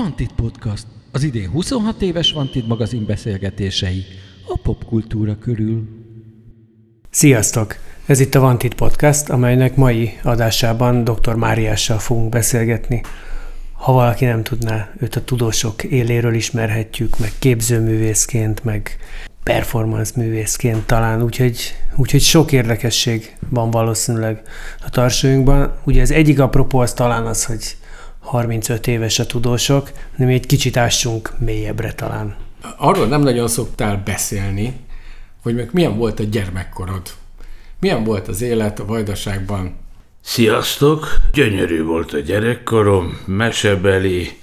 Vantit Podcast, az idén 26 éves Vantit magazin beszélgetései a popkultúra körül. Sziasztok! Ez itt a Vantit Podcast, amelynek mai adásában dr. Máriással fogunk beszélgetni. Ha valaki nem tudná, őt a tudósok éléről ismerhetjük, meg képzőművészként, meg performance művészként talán, úgyhogy, úgyhogy sok érdekesség van valószínűleg a tarsójunkban. Ugye az egyik apropó az talán az, hogy 35 éves a tudósok, de mi egy kicsit ássunk mélyebbre talán. Arról nem nagyon szoktál beszélni, hogy meg milyen volt a gyermekkorod. Milyen volt az élet a vajdaságban? Sziasztok! Gyönyörű volt a gyerekkorom, mesebeli,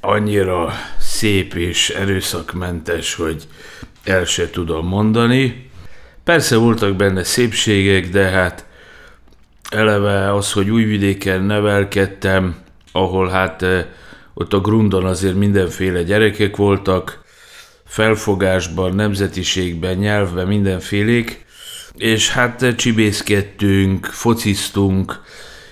annyira szép és erőszakmentes, hogy el se tudom mondani. Persze voltak benne szépségek, de hát eleve az, hogy újvidéken nevelkedtem, ahol hát eh, ott a grundon azért mindenféle gyerekek voltak, felfogásban, nemzetiségben, nyelvben mindenfélék, és hát eh, csibészkedtünk, fociztunk,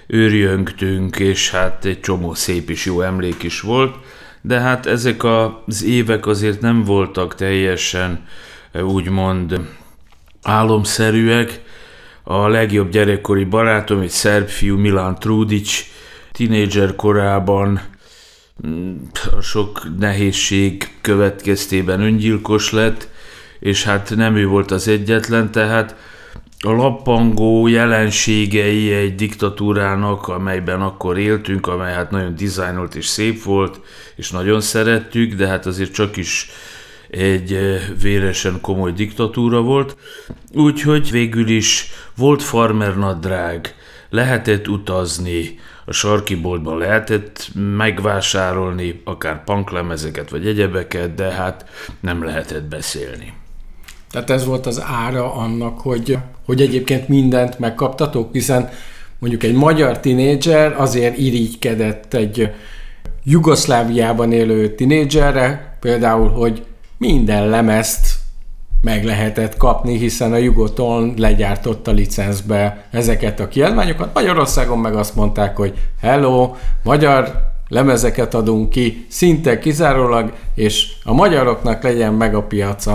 őrjöngtünk, és hát egy csomó szép és jó emlék is volt, de hát ezek az évek azért nem voltak teljesen eh, úgymond álomszerűek. A legjobb gyerekkori barátom, egy szerb fiú, Milan Trudic, tinédzser korában mm, a sok nehézség következtében öngyilkos lett, és hát nem ő volt az egyetlen, tehát a lappangó jelenségei egy diktatúrának, amelyben akkor éltünk, amely hát nagyon dizájnolt és szép volt, és nagyon szerettük, de hát azért csak is egy véresen komoly diktatúra volt. Úgyhogy végül is volt farmer nadrág, lehetett utazni, a sarki boltban lehetett megvásárolni akár punklemezeket vagy egyebeket, de hát nem lehetett beszélni. Tehát ez volt az ára annak, hogy, hogy egyébként mindent megkaptatok, hiszen mondjuk egy magyar tinédzser azért irigykedett egy Jugoszláviában élő tinédzserre, például, hogy minden lemezt meg lehetett kapni, hiszen a Jugoton legyártotta licenszbe ezeket a kiadványokat. Magyarországon meg azt mondták, hogy hello, magyar lemezeket adunk ki, szinte kizárólag, és a magyaroknak legyen meg a piaca.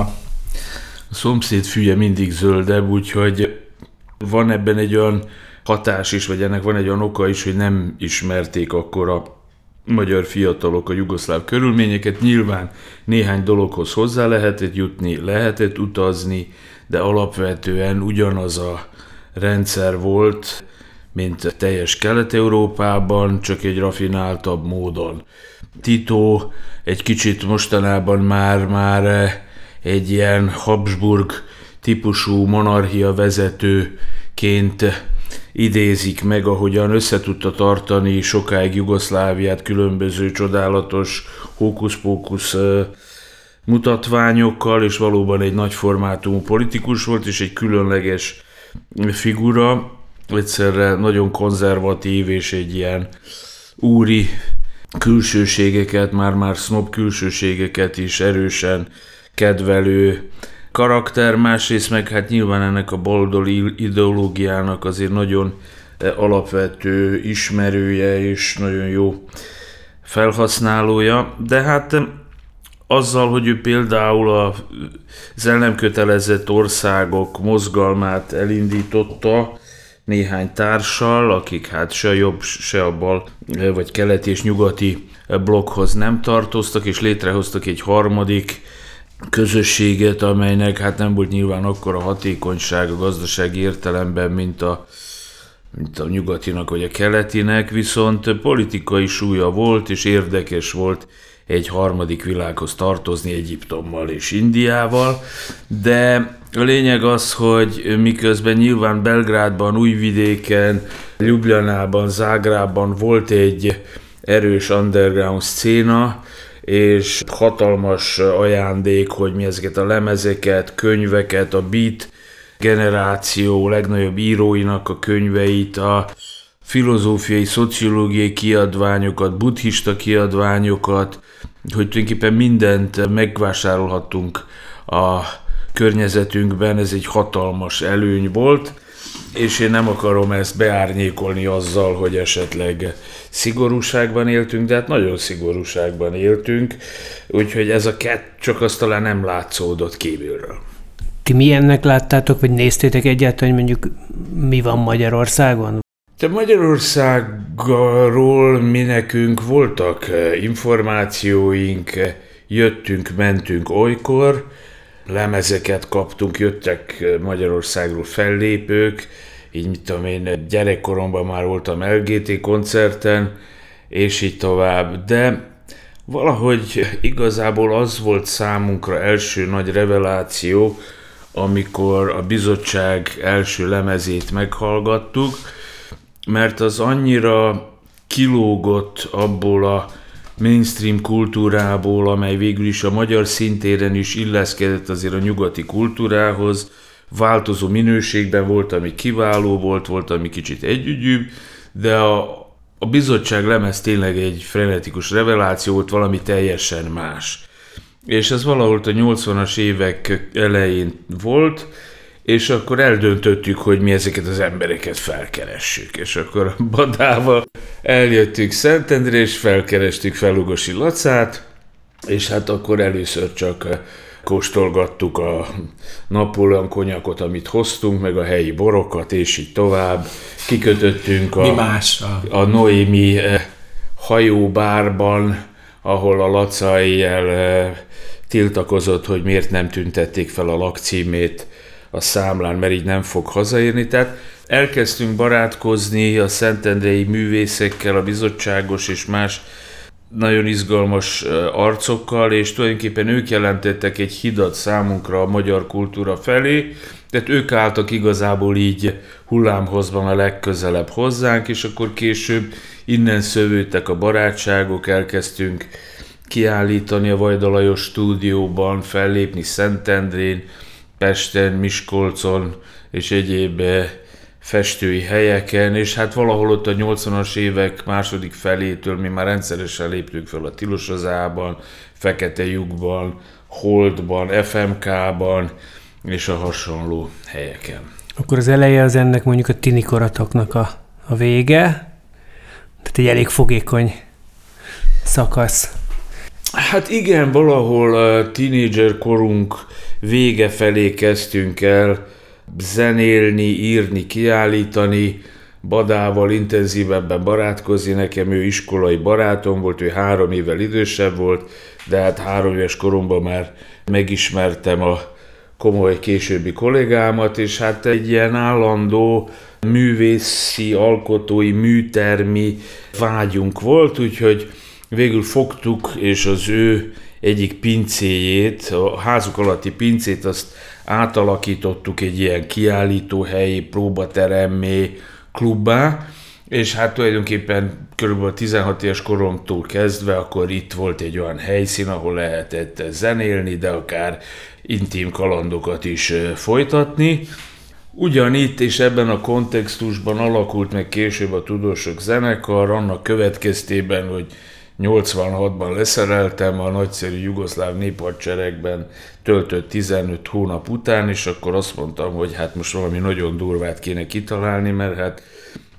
A szomszéd fülye mindig zöldebb, úgyhogy van ebben egy olyan hatás is, vagy ennek van egy olyan oka is, hogy nem ismerték akkor a magyar fiatalok a jugoszláv körülményeket. Nyilván néhány dologhoz hozzá lehetett jutni, lehetett utazni, de alapvetően ugyanaz a rendszer volt, mint teljes Kelet-Európában, csak egy rafináltabb módon. Tito egy kicsit mostanában már, már egy ilyen Habsburg típusú monarchia vezetőként idézik meg, ahogyan összetudta tartani sokáig Jugoszláviát különböző csodálatos hókusz-pókusz mutatványokkal, és valóban egy nagy formátumú politikus volt, és egy különleges figura, egyszerre nagyon konzervatív, és egy ilyen úri külsőségeket, már-már snob külsőségeket is erősen kedvelő karakter, másrészt meg hát nyilván ennek a baloldali ideológiának azért nagyon eh, alapvető ismerője és nagyon jó felhasználója, de hát azzal, hogy ő például az el nem kötelezett országok mozgalmát elindította, néhány társal, akik hát se a jobb, se a bal, eh, vagy keleti és nyugati blokkhoz nem tartoztak, és létrehoztak egy harmadik közösséget, amelynek hát nem volt nyilván akkor a hatékonyság a gazdasági értelemben, mint a, mint a nyugatinak vagy a keletinek, viszont politikai súlya volt, és érdekes volt egy harmadik világhoz tartozni Egyiptommal és Indiával, de a lényeg az, hogy miközben nyilván Belgrádban, Újvidéken, Ljubljanában, Zágrában volt egy erős underground széna, és hatalmas ajándék, hogy mi ezeket a lemezeket, könyveket, a beat generáció legnagyobb íróinak a könyveit, a filozófiai, szociológiai kiadványokat, buddhista kiadványokat, hogy tulajdonképpen mindent megvásárolhattunk a környezetünkben, ez egy hatalmas előny volt, és én nem akarom ezt beárnyékolni azzal, hogy esetleg szigorúságban éltünk, de hát nagyon szigorúságban éltünk, úgyhogy ez a kett csak azt talán nem látszódott kívülről. Ti milyennek láttátok, vagy néztétek egyáltalán, hogy mondjuk mi van Magyarországon? Te Magyarországról mi nekünk voltak információink, jöttünk, mentünk olykor, lemezeket kaptunk, jöttek Magyarországról fellépők, így mit tudom én, gyerekkoromban már voltam LGT koncerten, és így tovább, de valahogy igazából az volt számunkra első nagy reveláció, amikor a bizottság első lemezét meghallgattuk, mert az annyira kilógott abból a mainstream kultúrából, amely végül is a magyar szintéren is illeszkedett azért a nyugati kultúrához, változó minőségben volt, ami kiváló volt, volt, ami kicsit együgyűbb, de a, a bizottság lemez tényleg egy frenetikus reveláció volt, valami teljesen más. És ez valahol a 80-as évek elején volt, és akkor eldöntöttük, hogy mi ezeket az embereket felkeressük. És akkor Badával eljöttünk Szentendre, és felkerestük Felugosi Lacát, és hát akkor először csak kóstolgattuk a Napóleon konyakot, amit hoztunk, meg a helyi borokat, és így tovább. Kikötöttünk a, Mi más? a Noémi eh, hajóbárban, ahol a Laca éjjel eh, tiltakozott, hogy miért nem tüntették fel a lakcímét a számlán, mert így nem fog hazaérni. Tehát elkezdtünk barátkozni a szentendrei művészekkel, a bizottságos és más nagyon izgalmas arcokkal, és tulajdonképpen ők jelentettek egy hidat számunkra a magyar kultúra felé, tehát ők álltak igazából így hullámhozban a legközelebb hozzánk, és akkor később innen szövődtek a barátságok, elkezdtünk kiállítani a Vajdalajos stúdióban, fellépni Szentendrén, Pesten, Miskolcon és egyéb eh, festői helyeken, és hát valahol ott a 80-as évek második felétől mi már rendszeresen léptünk fel a Tilosozában, Fekete lyukban, Holdban, FMK-ban és a hasonló helyeken. Akkor az eleje az ennek mondjuk a tini koratoknak a, a vége, tehát egy elég fogékony szakasz. Hát igen, valahol a tínédzser korunk vége felé kezdtünk el zenélni, írni, kiállítani, Badával intenzívebben barátkozni, nekem ő iskolai barátom volt, ő három évvel idősebb volt, de hát három éves koromban már megismertem a komoly későbbi kollégámat, és hát egy ilyen állandó művészi, alkotói, műtermi vágyunk volt, úgyhogy végül fogtuk, és az ő egyik pincéjét, a házuk alatti pincét, azt átalakítottuk egy ilyen kiállítóhelyi, próbateremmé, klubbá, és hát tulajdonképpen kb. 16 éves koromtól kezdve akkor itt volt egy olyan helyszín, ahol lehetett zenélni, de akár intim kalandokat is folytatni. Ugyanitt és ebben a kontextusban alakult meg később a Tudósok Zenekar, annak következtében, hogy 86-ban leszereltem a nagyszerű jugoszláv néphadseregben töltött 15 hónap után, és akkor azt mondtam, hogy hát most valami nagyon durvát kéne kitalálni, mert hát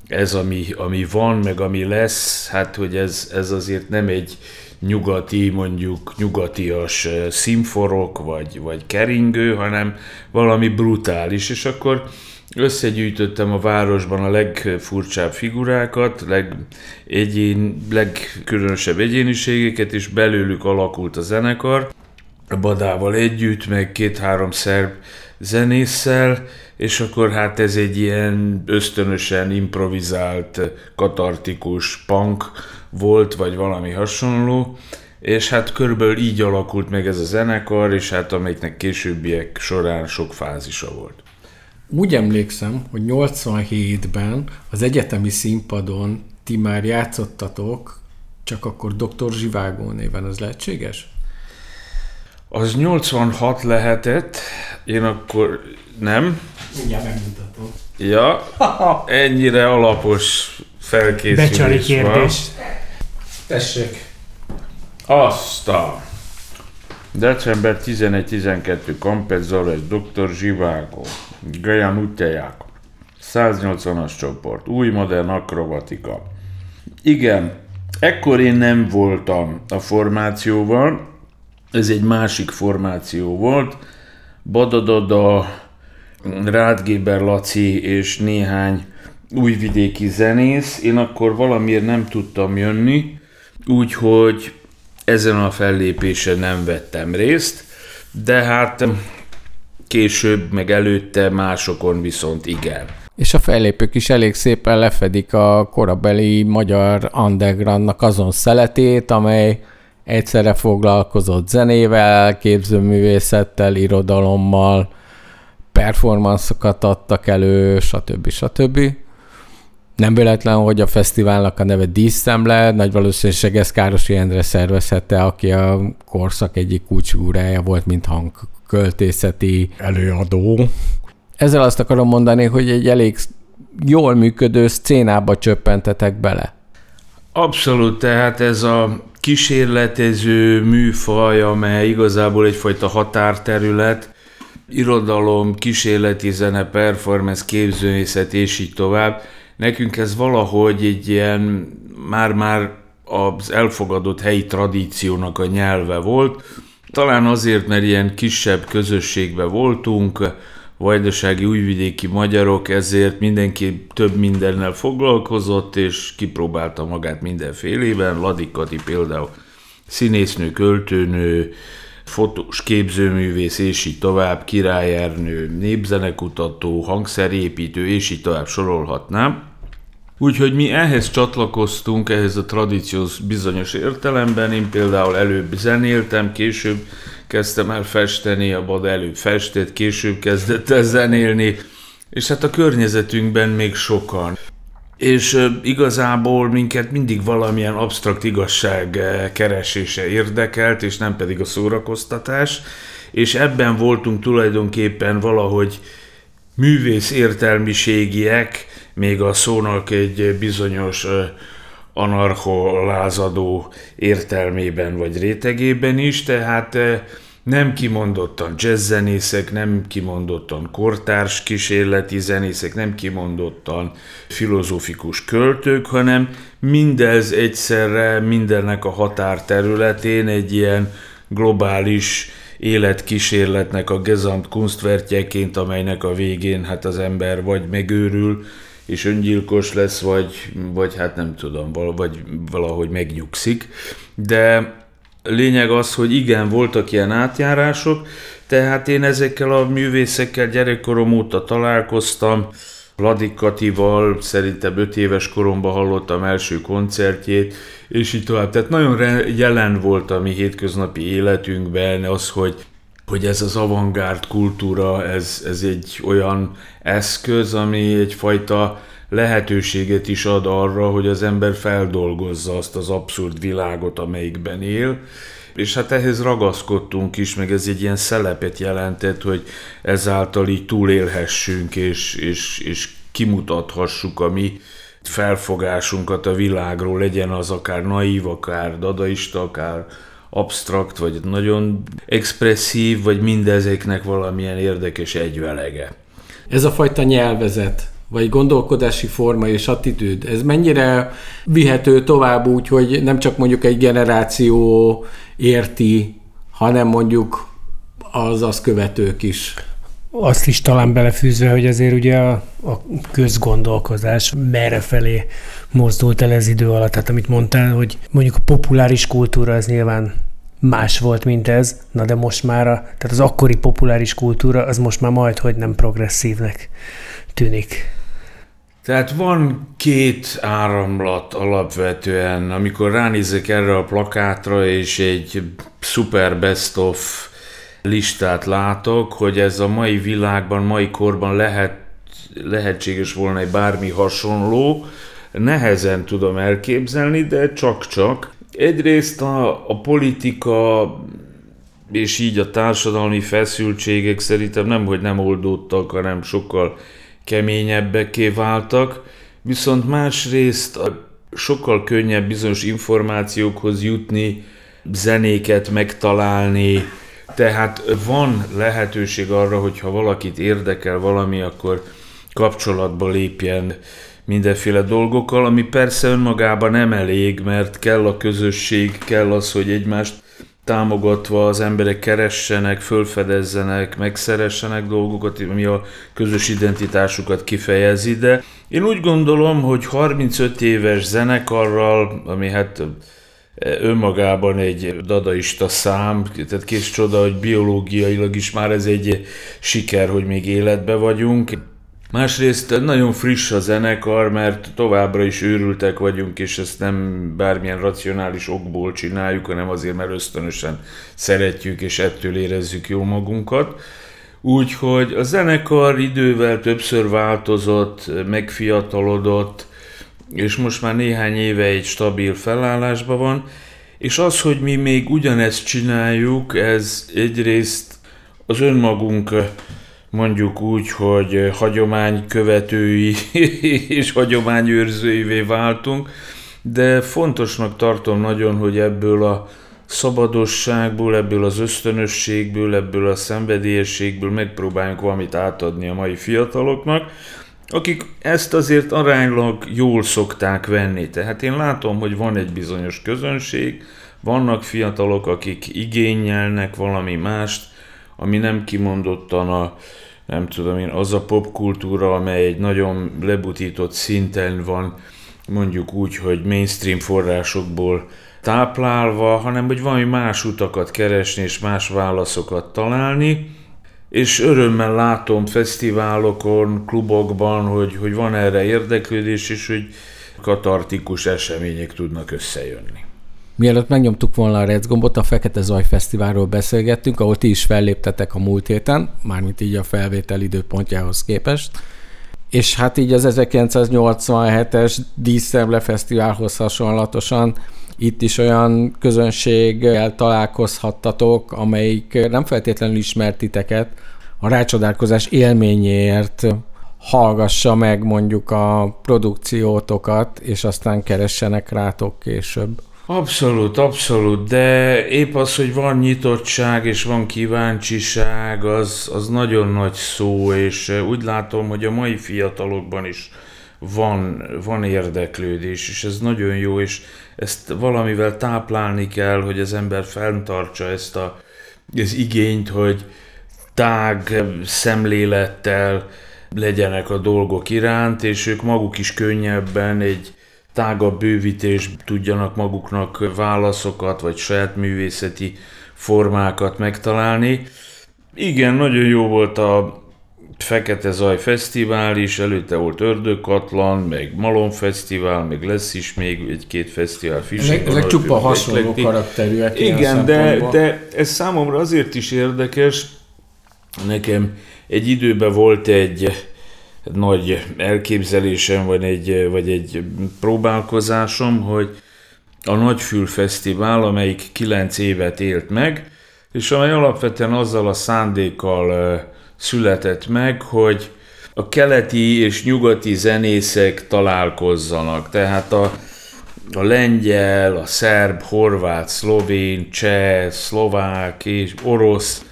ez, ami, ami van, meg ami lesz, hát hogy ez, ez azért nem egy nyugati, mondjuk nyugatias szimforok, vagy, vagy keringő, hanem valami brutális, és akkor Összegyűjtöttem a városban a legfurcsább figurákat, leg, egyén, legkülönösebb egyéniségeket, és belőlük alakult a zenekar. A Badával együtt, meg két-három szerb zenésszel, és akkor hát ez egy ilyen ösztönösen improvizált, katartikus punk volt, vagy valami hasonló, és hát körülbelül így alakult meg ez a zenekar, és hát amelyiknek későbbiek során sok fázisa volt. Úgy emlékszem, hogy 87-ben az egyetemi színpadon ti már játszottatok, csak akkor Dr. Zsivágó néven, az lehetséges? Az 86 lehetett, én akkor nem. Mindjárt megmutatom. Ja, ennyire alapos felkészülés Becsari kérdés. Van. Tessék. Azt a december 11-12 Campezzoles Dr. Zsivágó. Gajan útjaják. 180-as csoport, új modern akrobatika. Igen, ekkor én nem voltam a formációval, ez egy másik formáció volt. Badadada, Rádgéber Laci és néhány újvidéki zenész. Én akkor valamiért nem tudtam jönni, úgyhogy ezen a fellépésen nem vettem részt, de hát később, meg előtte másokon viszont igen. És a fellépők is elég szépen lefedik a korabeli magyar undergroundnak azon szeletét, amely egyszerre foglalkozott zenével, képzőművészettel, irodalommal, performanszokat adtak elő, stb. stb. Nem véletlen, hogy a fesztiválnak a neve Díszszemle, nagy valószínűség ez Károsi Endre szervezhette, aki a korszak egyik kulcsúrája volt, mint hangköltészeti előadó. Ezzel azt akarom mondani, hogy egy elég jól működő szcénába csöppentetek bele. Abszolút, tehát ez a kísérletező műfaj, amely igazából egyfajta határterület, irodalom, kísérleti zene, performance, képzőmészet és így tovább. Nekünk ez valahogy egy ilyen már-már az elfogadott helyi tradíciónak a nyelve volt. Talán azért, mert ilyen kisebb közösségbe voltunk, vajdasági újvidéki magyarok, ezért mindenki több mindennel foglalkozott, és kipróbálta magát mindenfélében. Ladikati például színésznő, költőnő, fotós, képzőművész, és így tovább, királyernő, népzenekutató, hangszerépítő, és így tovább sorolhatnám. Úgyhogy mi ehhez csatlakoztunk, ehhez a tradícióhoz bizonyos értelemben. Én például előbb zenéltem, később kezdtem el festeni, a Bad előbb festett, később kezdett el zenélni, és hát a környezetünkben még sokan. És igazából minket mindig valamilyen absztrakt igazság keresése érdekelt, és nem pedig a szórakoztatás, és ebben voltunk tulajdonképpen valahogy művész értelmiségiek, még a szónak egy bizonyos anarcholázadó értelmében vagy rétegében is, tehát nem kimondottan jazzzenészek, nem kimondottan kortárs kísérleti zenészek, nem kimondottan filozófikus költők, hanem mindez egyszerre mindennek a határterületén egy ilyen globális életkísérletnek a Gesamt Kunstwertjeként, amelynek a végén hát az ember vagy megőrül, és öngyilkos lesz, vagy, vagy hát nem tudom, vagy valahogy megnyugszik. De lényeg az, hogy igen, voltak ilyen átjárások, tehát én ezekkel a művészekkel gyerekkorom óta találkoztam, Vladik Katival szerintem öt éves koromban hallottam első koncertjét, és így tovább. Tehát nagyon jelen volt a mi hétköznapi életünkben az, hogy hogy ez az avantgárd kultúra, ez, ez egy olyan eszköz, ami egyfajta lehetőséget is ad arra, hogy az ember feldolgozza azt az abszurd világot, amelyikben él, és hát ehhez ragaszkodtunk is, meg ez egy ilyen szelepet jelentett, hogy ezáltal így túlélhessünk, és, és, és kimutathassuk a mi felfogásunkat a világról, legyen az akár naív, akár dadaista, akár abstrakt, vagy nagyon expresszív, vagy mindezeknek valamilyen érdekes egyvelege. Ez a fajta nyelvezet, vagy gondolkodási forma és attitűd, ez mennyire vihető tovább úgy, hogy nem csak mondjuk egy generáció érti, hanem mondjuk az azt követők is? Azt is talán belefűzve, hogy azért ugye a, a közgondolkozás merre felé mozdult el ez idő alatt. Tehát amit mondtál, hogy mondjuk a populáris kultúra az nyilván más volt, mint ez, na de most már, a, tehát az akkori populáris kultúra az most már majd, hogy nem progresszívnek tűnik. Tehát van két áramlat alapvetően, amikor ránézek erre a plakátra, és egy super best of listát látok, hogy ez a mai világban, mai korban lehet, lehetséges volna egy bármi hasonló, nehezen tudom elképzelni, de csak-csak. Egyrészt a, a politika és így a társadalmi feszültségek szerintem nem, hogy nem oldódtak, hanem sokkal keményebbeké váltak, viszont másrészt sokkal könnyebb bizonyos információkhoz jutni, zenéket megtalálni, tehát van lehetőség arra, hogy ha valakit érdekel valami, akkor kapcsolatba lépjen mindenféle dolgokkal, ami persze önmagában nem elég, mert kell a közösség, kell az, hogy egymást támogatva az emberek keressenek, fölfedezzenek, megszeressenek dolgokat, ami a közös identitásukat kifejezi, de én úgy gondolom, hogy 35 éves zenekarral, ami hát önmagában egy dadaista szám, tehát kés csoda, hogy biológiailag is már ez egy siker, hogy még életbe vagyunk. Másrészt nagyon friss a zenekar, mert továbbra is őrültek vagyunk, és ezt nem bármilyen racionális okból csináljuk, hanem azért, mert ösztönösen szeretjük, és ettől érezzük jó magunkat. Úgyhogy a zenekar idővel többször változott, megfiatalodott, és most már néhány éve egy stabil felállásban van, és az, hogy mi még ugyanezt csináljuk, ez egyrészt az önmagunk mondjuk úgy, hogy hagyománykövetői és hagyományőrzőivé váltunk, de fontosnak tartom nagyon, hogy ebből a szabadosságból, ebből az ösztönösségből, ebből a szenvedélyességből megpróbáljunk valamit átadni a mai fiataloknak, akik ezt azért aránylag jól szokták venni. Tehát én látom, hogy van egy bizonyos közönség, vannak fiatalok, akik igényelnek valami mást, ami nem kimondottan a, nem tudom én, az a popkultúra, amely egy nagyon lebutított szinten van, mondjuk úgy, hogy mainstream forrásokból táplálva, hanem hogy valami más utakat keresni és más válaszokat találni. És örömmel látom fesztiválokon, klubokban, hogy, hogy van erre érdeklődés, és hogy katartikus események tudnak összejönni. Mielőtt megnyomtuk volna a Rec gombot, a Fekete Zaj Fesztiválról beszélgettünk, ahol ti is felléptetek a múlt héten, mármint így a felvétel időpontjához képest. És hát így az 1987-es Díszemle Fesztiválhoz hasonlatosan itt is olyan közönséggel találkozhattatok, amelyik nem feltétlenül ismert titeket, a rácsodálkozás élményéért hallgassa meg mondjuk a produkciótokat, és aztán keressenek rátok később. Abszolút, abszolút, de épp az, hogy van nyitottság és van kíváncsiság, az, az nagyon nagy szó, és úgy látom, hogy a mai fiatalokban is van, van érdeklődés, és ez nagyon jó, és ezt valamivel táplálni kell, hogy az ember fenntartsa ezt a, az igényt, hogy tág szemlélettel legyenek a dolgok iránt, és ők maguk is könnyebben egy tágabb bővítés tudjanak maguknak válaszokat, vagy saját művészeti formákat megtalálni. Igen, nagyon jó volt a Fekete Zaj Fesztivál is, előtte volt Ördögkatlan, meg Malon Fesztivál, meg lesz is még egy-két fesztivál. Ezek, ezek csupa hasonló karakterűek. Igen, de, de ez számomra azért is érdekes, nekem egy időben volt egy nagy elképzelésem, vagy egy, vagy egy próbálkozásom, hogy a Nagyfül Fesztivál, amelyik kilenc évet élt meg, és amely alapvetően azzal a szándékkal született meg, hogy a keleti és nyugati zenészek találkozzanak. Tehát a, a lengyel, a szerb, horvát, szlovén, cseh, szlovák és orosz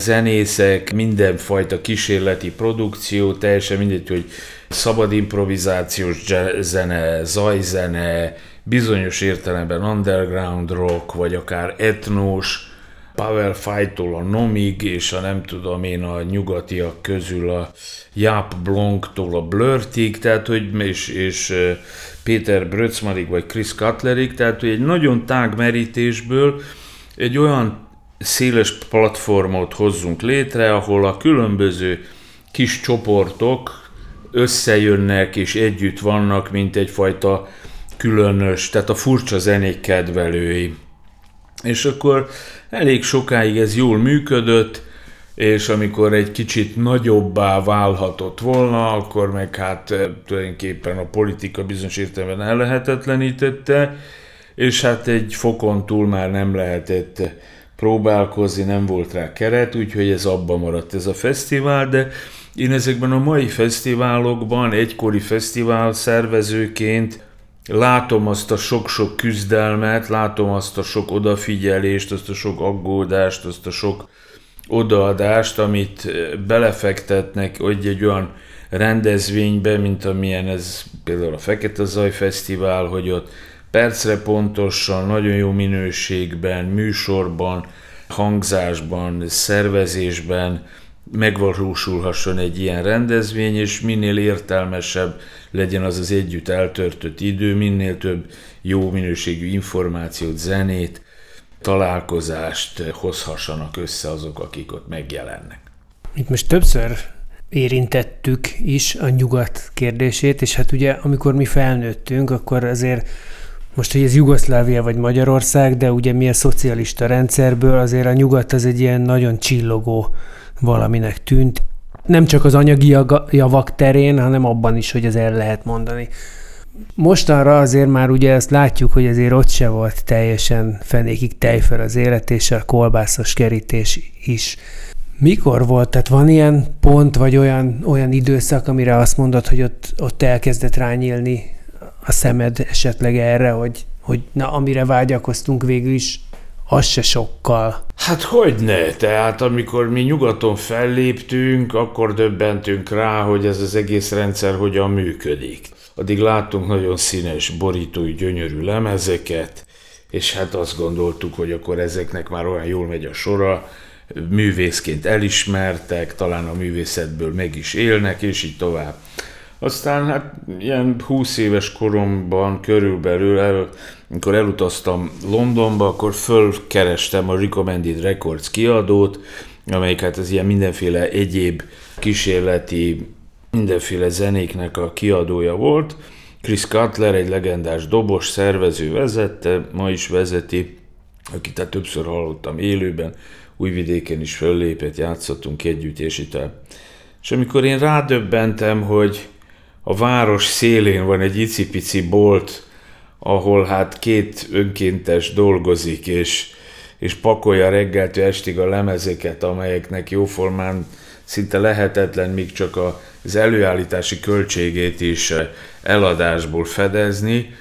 zenészek, mindenfajta kísérleti produkció, teljesen mindegy, hogy szabad improvizációs zene, zajzene, bizonyos értelemben underground rock, vagy akár etnós, Power Fight-tól a Nomig, és a nem tudom én a nyugatiak közül a Jap Blanc-tól a Blurtig, tehát hogy és, és Péter Brötzmarig vagy Chris Cutlerig, tehát hogy egy nagyon tág merítésből egy olyan széles platformot hozzunk létre, ahol a különböző kis csoportok összejönnek és együtt vannak, mint egyfajta különös, tehát a furcsa zenék kedvelői. És akkor elég sokáig ez jól működött, és amikor egy kicsit nagyobbá válhatott volna, akkor meg hát eh, tulajdonképpen a politika bizonyos értelemben ellehetetlenítette, és hát egy fokon túl már nem lehetett próbálkozni, nem volt rá keret, úgyhogy ez abba maradt ez a fesztivál, de én ezekben a mai fesztiválokban, egykori fesztivál szervezőként látom azt a sok-sok küzdelmet, látom azt a sok odafigyelést, azt a sok aggódást, azt a sok odaadást, amit belefektetnek, hogy egy olyan rendezvénybe, mint amilyen ez például a Fekete Zaj Fesztivál, hogy ott percre pontosan, nagyon jó minőségben, műsorban, hangzásban, szervezésben megvalósulhasson egy ilyen rendezvény, és minél értelmesebb legyen az az együtt eltörtött idő, minél több jó minőségű információt, zenét, találkozást hozhassanak össze azok, akik ott megjelennek. Itt most többször érintettük is a nyugat kérdését, és hát ugye amikor mi felnőttünk, akkor azért most, hogy ez Jugoszlávia vagy Magyarország, de ugye mi a szocialista rendszerből, azért a nyugat az egy ilyen nagyon csillogó valaminek tűnt. Nem csak az anyagi javak terén, hanem abban is, hogy el lehet mondani. Mostanra azért már ugye ezt látjuk, hogy azért ott se volt teljesen fenékig tejfel az élet, és a kolbászos kerítés is. Mikor volt? Tehát van ilyen pont, vagy olyan, olyan időszak, amire azt mondod, hogy ott, ott elkezdett rányílni a szemed esetleg erre, hogy, hogy na, amire vágyakoztunk végül is, az se sokkal. Hát hogy ne? Tehát amikor mi nyugaton felléptünk, akkor döbbentünk rá, hogy ez az egész rendszer hogyan működik. Addig láttunk nagyon színes, borítói, gyönyörű lemezeket, és hát azt gondoltuk, hogy akkor ezeknek már olyan jól megy a sora, művészként elismertek, talán a művészetből meg is élnek, és így tovább. Aztán hát ilyen 20 éves koromban körülbelül, el, amikor elutaztam Londonba, akkor fölkerestem a Recommended Records kiadót, amelyik hát az ilyen mindenféle egyéb kísérleti, mindenféle zenéknek a kiadója volt. Chris Cutler, egy legendás dobos szervező vezette, ma is vezeti, akit tehát többször hallottam élőben, Újvidéken is föllépett, játszottunk együtt, és itt És amikor én rádöbbentem, hogy a város szélén van egy icipici bolt, ahol hát két önkéntes dolgozik, és, és pakolja reggeltől estig a lemezeket, amelyeknek jóformán szinte lehetetlen még csak az előállítási költségét is eladásból fedezni.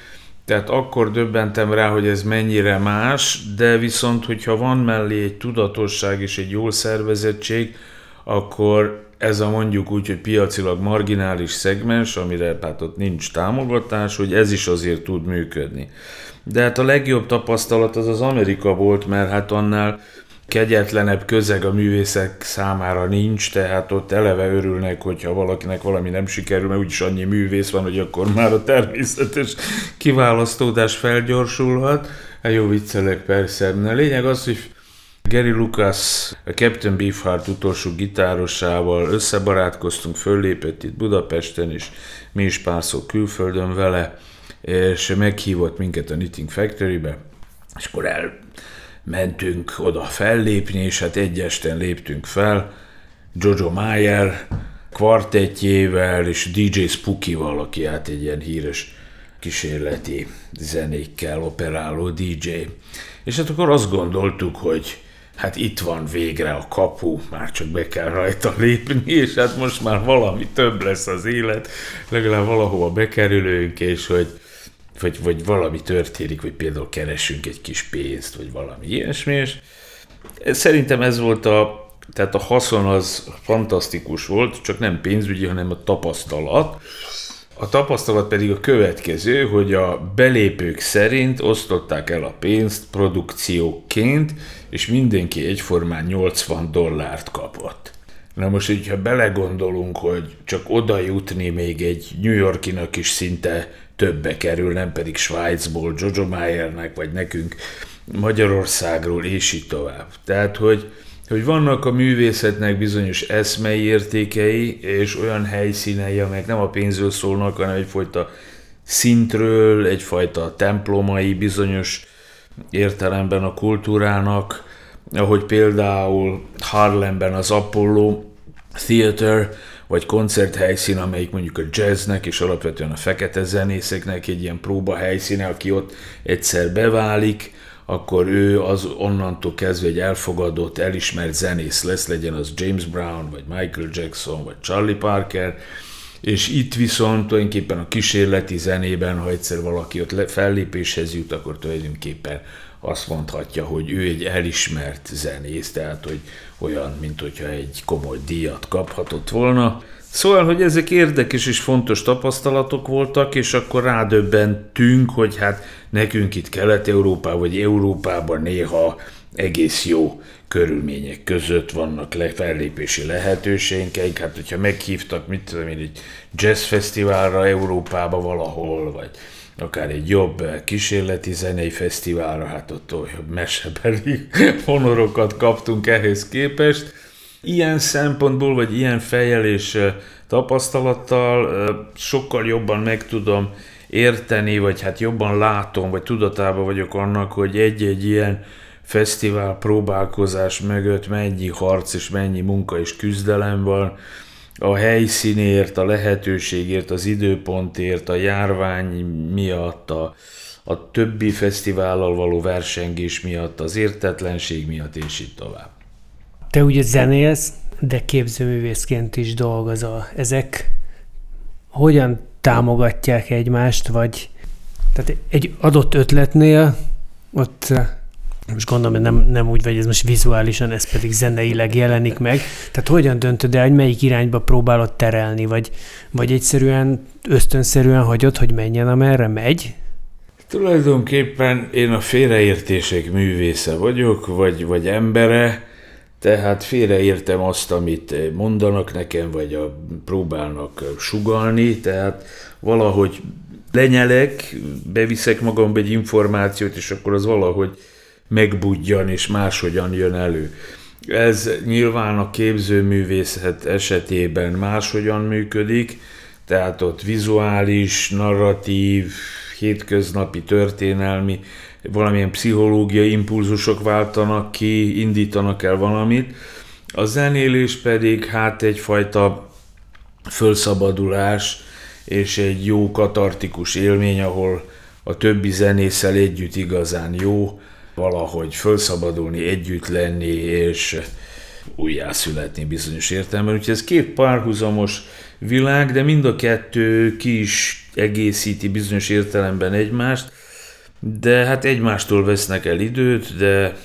Tehát akkor döbbentem rá, hogy ez mennyire más, de viszont, hogyha van mellé egy tudatosság és egy jól szervezettség, akkor ez a mondjuk úgy, hogy piacilag marginális szegmens, amire hát ott nincs támogatás, hogy ez is azért tud működni. De hát a legjobb tapasztalat az az Amerika volt, mert hát annál kegyetlenebb közeg a művészek számára nincs, tehát ott eleve örülnek, hogyha valakinek valami nem sikerül, mert úgyis annyi művész van, hogy akkor már a természetes kiválasztódás felgyorsulhat. Hát jó viccelek persze. A lényeg az, hogy Gary Lucas, a Captain Beefheart utolsó gitárosával összebarátkoztunk, föllépett itt Budapesten, és mi is párszor külföldön vele, és meghívott minket a Knitting Factory-be, és akkor elmentünk oda fellépni, és hát egy esten léptünk fel, Jojo Mayer kvartettjével és DJ Spooky-val, aki hát egy ilyen híres kísérleti zenékkel operáló DJ. És hát akkor azt gondoltuk, hogy hát itt van végre a kapu, már csak be kell rajta lépni, és hát most már valami több lesz az élet, legalább valahova bekerülünk, és hogy vagy, vagy valami történik, vagy például keresünk egy kis pénzt, vagy valami ilyesmi, és szerintem ez volt a, tehát a haszon az fantasztikus volt, csak nem pénzügyi, hanem a tapasztalat, a tapasztalat pedig a következő, hogy a belépők szerint osztották el a pénzt produkcióként, és mindenki egyformán 80 dollárt kapott. Na most, hogyha belegondolunk, hogy csak oda jutni még egy New Yorkinak is szinte többe kerül, nem pedig Svájcból, Jojo Mayernek, vagy nekünk Magyarországról, és így tovább. Tehát, hogy hogy vannak a művészetnek bizonyos eszmei értékei, és olyan helyszínei, amelyek nem a pénzről szólnak, hanem egyfajta szintről, egyfajta templomai bizonyos értelemben a kultúrának, ahogy például Harlemben az Apollo Theater, vagy koncerthelyszín, amelyik mondjuk a jazznek és alapvetően a fekete zenészeknek egy ilyen próba helyszíne, aki ott egyszer beválik, akkor ő az onnantól kezdve egy elfogadott, elismert zenész lesz, legyen az James Brown, vagy Michael Jackson, vagy Charlie Parker, és itt viszont tulajdonképpen a kísérleti zenében, ha egyszer valaki ott fellépéshez jut, akkor tulajdonképpen azt mondhatja, hogy ő egy elismert zenész, tehát hogy olyan, mint hogyha egy komoly díjat kaphatott volna. Szóval, hogy ezek érdekes és fontos tapasztalatok voltak, és akkor rádöbbentünk, hogy hát nekünk itt Kelet-Európában vagy Európában néha egész jó körülmények között vannak le, fellépési lehetőségeink. Hát, hogyha meghívtak, mit tudom én, egy jazzfesztiválra Európába valahol, vagy akár egy jobb kísérleti zenei fesztiválra, hát ott olyan mesebeli honorokat kaptunk ehhez képest. Ilyen szempontból, vagy ilyen fejjel és tapasztalattal sokkal jobban meg tudom érteni, vagy hát jobban látom, vagy tudatában vagyok annak, hogy egy-egy ilyen fesztivál próbálkozás mögött mennyi harc és mennyi munka és küzdelem van, a helyszínért, a lehetőségért, az időpontért, a járvány miatt, a, a többi fesztivállal való versengés miatt, az értetlenség miatt, és így tovább. Te ugye zenélsz, de képzőművészként is dolgozol. Ezek hogyan támogatják egymást, vagy tehát egy adott ötletnél ott most gondolom, hogy nem, nem úgy vagy, ez most vizuálisan, ez pedig zeneileg jelenik meg. Tehát hogyan döntöd el, hogy melyik irányba próbálod terelni, vagy, vagy egyszerűen ösztönszerűen hagyod, hogy menjen, amerre megy? Tulajdonképpen én a félreértések művésze vagyok, vagy, vagy embere, tehát félreértem azt, amit mondanak nekem, vagy a, próbálnak sugalni, tehát valahogy lenyelek, beviszek magamba egy információt, és akkor az valahogy megbudjan és máshogyan jön elő. Ez nyilván a képzőművészet esetében máshogyan működik, tehát ott vizuális, narratív, hétköznapi, történelmi, valamilyen pszichológiai impulzusok váltanak ki, indítanak el valamit. A zenélés pedig hát egyfajta fölszabadulás és egy jó katartikus élmény, ahol a többi zenésszel együtt igazán jó, valahogy felszabadulni, együtt lenni, és újjászületni bizonyos értelemben. Úgyhogy ez két párhuzamos világ, de mind a kettő ki is egészíti bizonyos értelemben egymást, de hát egymástól vesznek el időt, de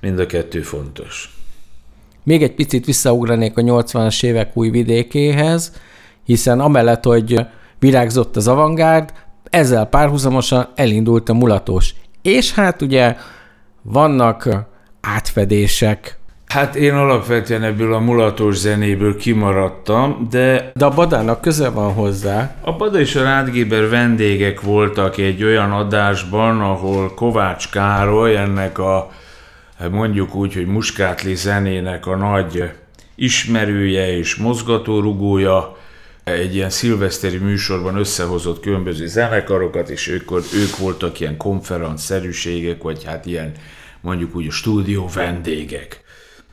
mind a kettő fontos. Még egy picit visszaugranék a 80-as évek új vidékéhez, hiszen amellett, hogy virágzott az avantgárd, ezzel párhuzamosan elindult a mulatos. És hát ugye vannak átfedések. Hát én alapvetően ebből a mulatos zenéből kimaradtam, de... De a Badának köze van hozzá. A Bada és a Rádgéber vendégek voltak egy olyan adásban, ahol Kovács Károly, ennek a mondjuk úgy, hogy muskátli zenének a nagy ismerője és mozgatórugója, egy ilyen szilveszteri műsorban összehozott különböző zenekarokat, és ők, ők voltak ilyen konferencszerűségek, vagy hát ilyen mondjuk úgy a stúdió vendégek.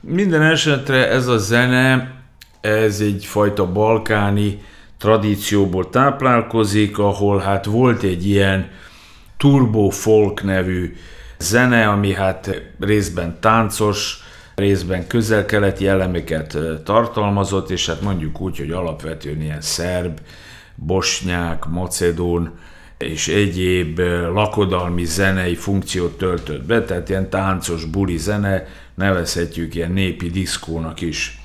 Minden esetre ez a zene, ez egyfajta balkáni tradícióból táplálkozik, ahol hát volt egy ilyen turbo folk nevű zene, ami hát részben táncos, részben közel-keleti elemeket tartalmazott, és hát mondjuk úgy, hogy alapvetően ilyen szerb, bosnyák, macedón és egyéb lakodalmi zenei funkciót töltött be, tehát ilyen táncos buli zene, nevezhetjük ilyen népi diszkónak is.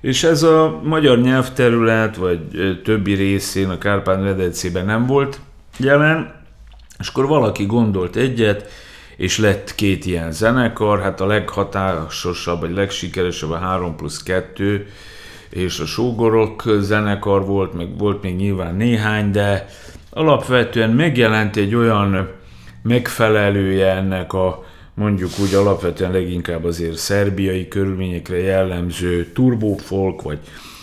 És ez a magyar nyelvterület, vagy többi részén a Kárpát-medencében nem volt jelen, és akkor valaki gondolt egyet, és lett két ilyen zenekar, hát a leghatásosabb, vagy legsikeresebb a 3 plusz 2, és a sógorok zenekar volt, meg volt még nyilván néhány, de alapvetően megjelent egy olyan megfelelője ennek a mondjuk úgy alapvetően leginkább azért szerbiai körülményekre jellemző turbofolk vagy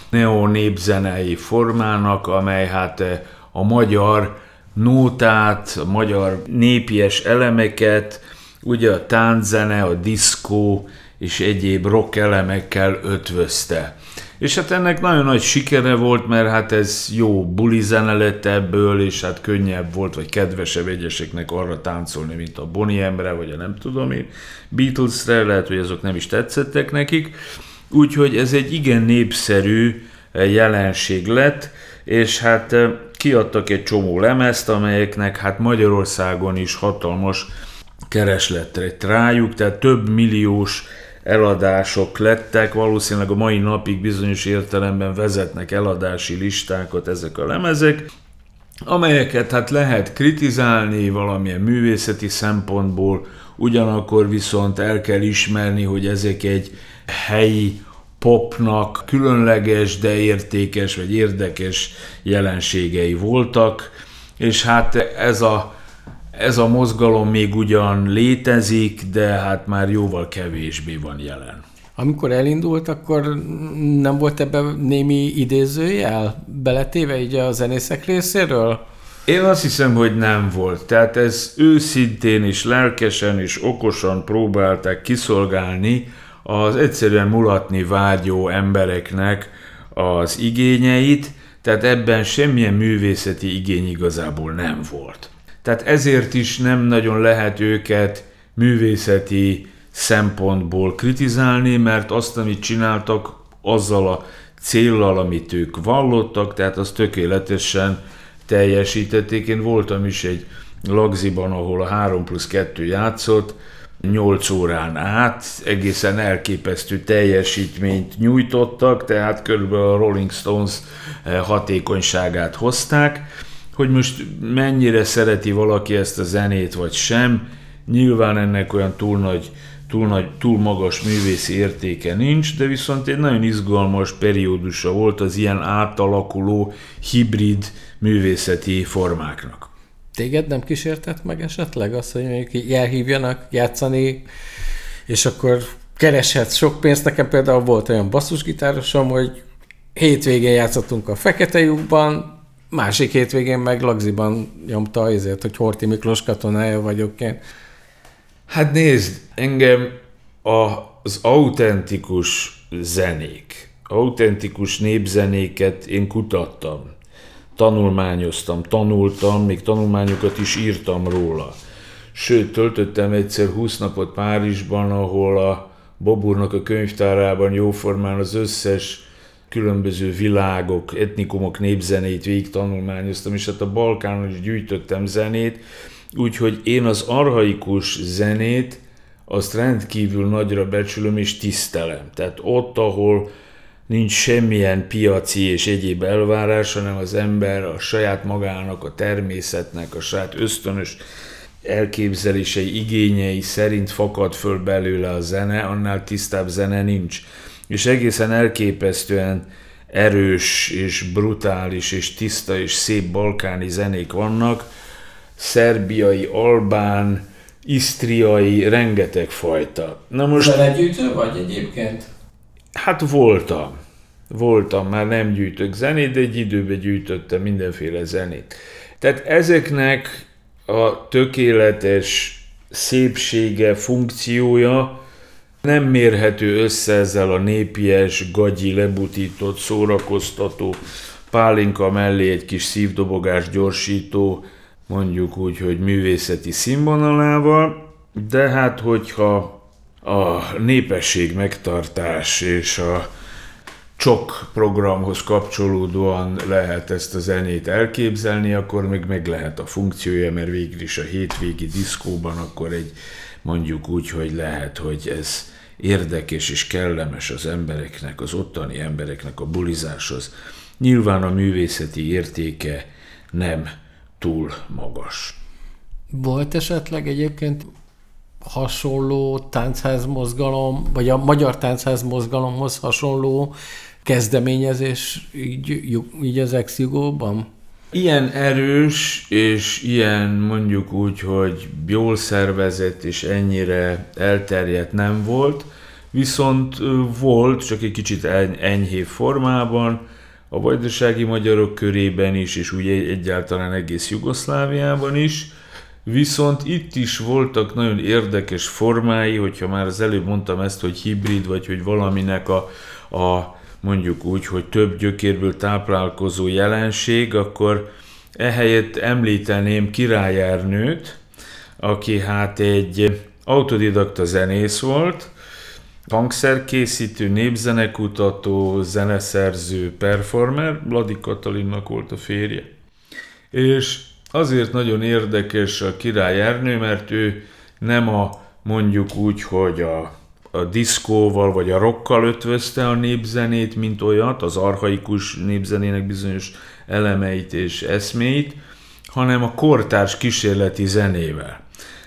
neo-népzenei formának, amely hát a magyar nótát, magyar népies elemeket, ugye a tánczene, a diszkó és egyéb rock elemekkel ötvözte. És hát ennek nagyon nagy sikere volt, mert hát ez jó buli zene lett ebből, és hát könnyebb volt, vagy kedvesebb egyeseknek arra táncolni, mint a Bonnie vagy a nem tudom én, Beatlesre, lehet, hogy azok nem is tetszettek nekik. Úgyhogy ez egy igen népszerű jelenség lett, és hát kiadtak egy csomó lemezt, amelyeknek hát Magyarországon is hatalmas keresletre rájuk, tehát több milliós eladások lettek, valószínűleg a mai napig bizonyos értelemben vezetnek eladási listákat ezek a lemezek, amelyeket hát lehet kritizálni valamilyen művészeti szempontból, ugyanakkor viszont el kell ismerni, hogy ezek egy helyi popnak különleges, de értékes vagy érdekes jelenségei voltak, és hát ez a, ez a mozgalom még ugyan létezik, de hát már jóval kevésbé van jelen. Amikor elindult, akkor nem volt ebben némi idézőjel beletéve így a zenészek részéről? Én azt hiszem, hogy nem volt. Tehát ez őszintén és lelkesen és okosan próbálták kiszolgálni az egyszerűen mulatni vágyó embereknek az igényeit, tehát ebben semmilyen művészeti igény igazából nem volt. Tehát ezért is nem nagyon lehet őket művészeti szempontból kritizálni, mert azt, amit csináltak, azzal a céllal, amit ők vallottak, tehát az tökéletesen teljesítették. Én voltam is egy lagziban, ahol a 3 plusz 2 játszott, 8 órán át, egészen elképesztő teljesítményt nyújtottak, tehát körülbelül a Rolling Stones eh, hatékonyságát hozták. Hogy most mennyire szereti valaki ezt a zenét, vagy sem, nyilván ennek olyan túl nagy túl, nagy, túl magas művészi értéke nincs, de viszont egy nagyon izgalmas periódusa volt az ilyen átalakuló hibrid művészeti formáknak. Téged nem kísértett meg esetleg az, hogy mondjuk elhívjanak játszani, és akkor kereshetsz sok pénzt. Nekem például volt olyan basszusgitárosom, hogy hétvégén játszottunk a Fekete lyukban, másik hétvégén meg Lagziban nyomta azért, hogy Horti Miklós katonája vagyok én. Hát nézd, engem az autentikus zenék, autentikus népzenéket én kutattam, tanulmányoztam, tanultam, még tanulmányokat is írtam róla. Sőt, töltöttem egyszer 20 napot Párizsban, ahol a Boburnak a könyvtárában jóformán az összes különböző világok, etnikumok népzenét végig tanulmányoztam, és hát a Balkánon is gyűjtöttem zenét, Úgyhogy én az arhaikus zenét azt rendkívül nagyra becsülöm és tisztelem. Tehát ott, ahol nincs semmilyen piaci és egyéb elvárás, hanem az ember a saját magának, a természetnek, a saját ösztönös elképzelései, igényei szerint fakad föl belőle a zene, annál tisztább zene nincs. És egészen elképesztően erős és brutális és tiszta és szép balkáni zenék vannak, szerbiai, albán, isztriai, rengeteg fajta. Na most... Zenegyűjtő vagy egyébként? Hát voltam. Voltam, már nem gyűjtök zenét, de egy időben gyűjtöttem mindenféle zenét. Tehát ezeknek a tökéletes szépsége, funkciója nem mérhető össze ezzel a népies, gagyi, lebutított, szórakoztató, pálinka mellé egy kis szívdobogás gyorsító, mondjuk úgy, hogy művészeti színvonalával, de hát hogyha a népesség megtartás és a csok programhoz kapcsolódóan lehet ezt a zenét elképzelni, akkor még meg lehet a funkciója, mert végül is a hétvégi diszkóban akkor egy mondjuk úgy, hogy lehet, hogy ez érdekes és kellemes az embereknek, az ottani embereknek a bulizáshoz. Nyilván a művészeti értéke nem túl magas. Volt esetleg egyébként hasonló táncház mozgalom, vagy a magyar táncház mozgalomhoz hasonló kezdeményezés így, így az ex Ilyen erős, és ilyen mondjuk úgy, hogy jól szervezett és ennyire elterjedt nem volt, viszont volt, csak egy kicsit enyhébb formában, a vajdasági magyarok körében is, és úgy egyáltalán egész Jugoszláviában is, viszont itt is voltak nagyon érdekes formái, hogyha már az előbb mondtam ezt, hogy hibrid, vagy hogy valaminek a, a mondjuk úgy, hogy több gyökérből táplálkozó jelenség, akkor ehelyett említeném Király Ernőt, aki hát egy autodidakta zenész volt, hangszerkészítő, népzenekutató, zeneszerző, performer, Vladi Katalinnak volt a férje. És azért nagyon érdekes a király Ernő, mert ő nem a mondjuk úgy, hogy a, a diszkóval vagy a rockkal ötvözte a népzenét, mint olyat, az arhaikus népzenének bizonyos elemeit és eszméit, hanem a kortárs kísérleti zenével.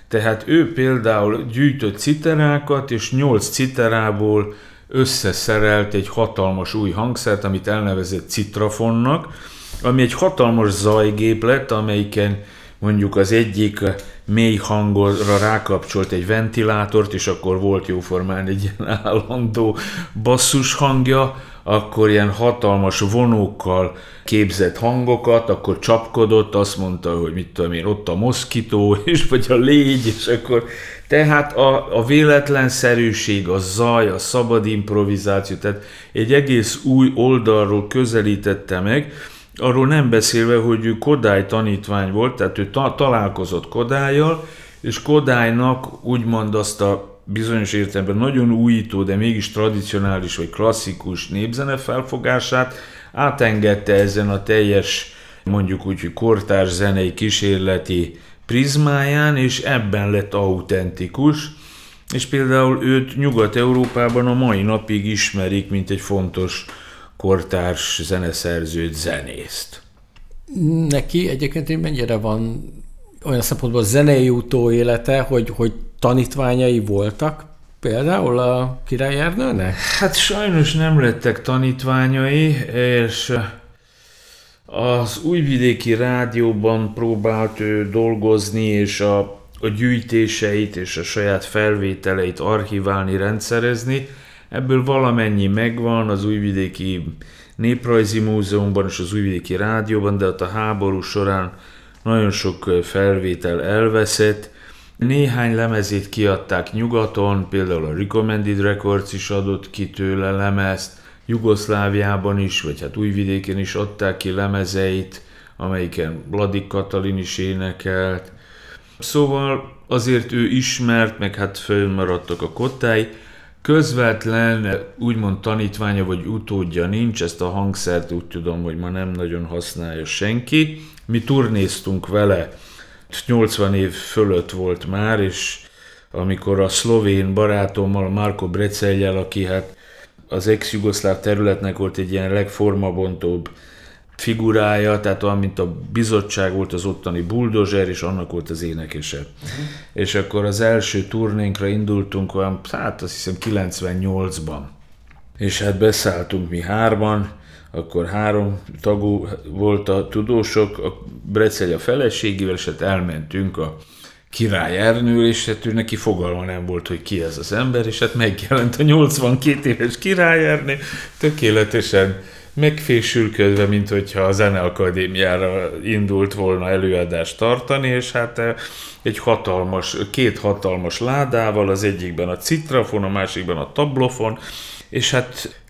Tehát ő például gyűjtött citerákat, és nyolc citerából összeszerelt egy hatalmas új hangszert, amit elnevezett citrafonnak, ami egy hatalmas zajgéplet, amelyiken mondjuk az egyik mély hangolra rákapcsolt egy ventilátort, és akkor volt jóformán egy ilyen állandó basszus hangja, akkor ilyen hatalmas vonókkal képzett hangokat, akkor csapkodott, azt mondta, hogy mit tudom én, ott a moszkitó, és vagy a légy, és akkor tehát a, a véletlenszerűség, a zaj, a szabad improvizáció, tehát egy egész új oldalról közelítette meg, arról nem beszélve, hogy ő Kodály tanítvány volt, tehát ő ta- találkozott Kodályjal, és Kodálynak úgymond azt a bizonyos értelemben nagyon újító, de mégis tradicionális vagy klasszikus népzene felfogását átengedte ezen a teljes, mondjuk úgy, hogy kortárs zenei kísérleti prizmáján, és ebben lett autentikus, és például őt Nyugat-Európában a mai napig ismerik, mint egy fontos kortárs zeneszerzőt, zenészt. Neki egyébként mennyire van olyan szempontból zenei utó élete, hogy, hogy tanítványai voltak például a Király Ernőnek? Hát sajnos nem lettek tanítványai, és az újvidéki rádióban próbált ő dolgozni, és a, a gyűjtéseit és a saját felvételeit archiválni, rendszerezni. Ebből valamennyi megvan az újvidéki Néprajzi Múzeumban és az újvidéki rádióban, de ott a háború során nagyon sok felvétel elveszett. Néhány lemezét kiadták nyugaton, például a Recommended Records is adott ki tőle lemezt, Jugoszláviában is, vagy hát Újvidéken is adták ki lemezeit, amelyiken Vladik Katalin is énekelt. Szóval azért ő ismert, meg hát fölmaradtak a kottái. Közvetlen, úgymond tanítványa vagy utódja nincs, ezt a hangszert úgy tudom, hogy ma nem nagyon használja senki. Mi turnéztunk vele, 80 év fölött volt már, és amikor a szlovén barátommal, Marko Breceljel, aki hát az ex-jugoszláv területnek volt egy ilyen legformabontóbb figurája, tehát olyan, mint a bizottság volt az ottani bulldozer, és annak volt az énekese. Uh-huh. És akkor az első turnénkra indultunk olyan, hát azt hiszem 98-ban. És hát beszálltunk mi hárman, akkor három tagú volt a tudósok, a Brecel a feleségével, és hát elmentünk a király Ernő, és hát ő neki fogalma nem volt, hogy ki ez az ember, és hát megjelent a 82 éves király Ernő, tökéletesen megfésülködve, mint hogyha a Zeneakadémiára indult volna előadást tartani, és hát eh, egy hatalmas, két hatalmas ládával, az egyikben a citrafon, a másikban a tablofon, és hát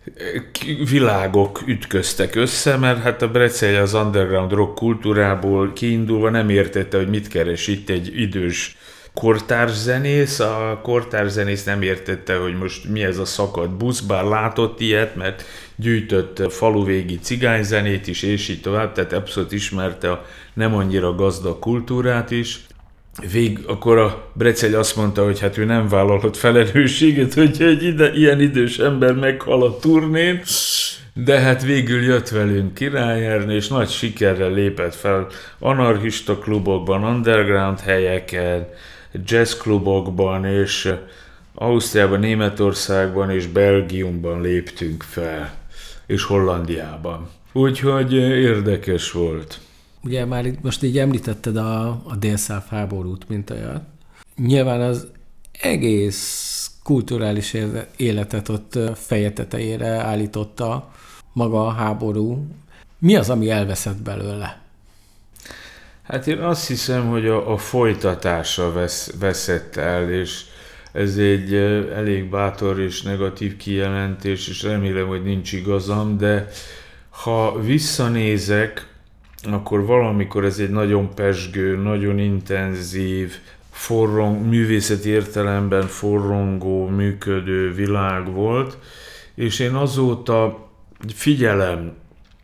világok ütköztek össze, mert hát a Brecei az underground rock kultúrából kiindulva nem értette, hogy mit keres itt egy idős kortárs zenész. A kortárs zenész nem értette, hogy most mi ez a szakadt busz, bár látott ilyet, mert gyűjtött faluvégi cigányzenét is, és így tovább, tehát abszolút ismerte a nem annyira gazdag kultúrát is vég, akkor a Brecel azt mondta, hogy hát ő nem vállalhat felelősséget, hogy egy ide, ilyen idős ember meghal a turnén, de hát végül jött velünk királyerni, és nagy sikerrel lépett fel anarchista klubokban, underground helyeken, jazzklubokban, és Ausztriában, Németországban és Belgiumban léptünk fel, és Hollandiában. Úgyhogy érdekes volt. Ugye már itt most így említetted a, a délszáv háborút, mint olyat. Nyilván az egész kulturális életet ott feje állította maga a háború. Mi az, ami elveszett belőle? Hát én azt hiszem, hogy a, a folytatása vesz, veszett el, és ez egy elég bátor és negatív kijelentés, és remélem, hogy nincs igazam, de ha visszanézek, akkor valamikor ez egy nagyon pesgő, nagyon intenzív, forrong, művészeti értelemben forrongó, működő világ volt, és én azóta figyelem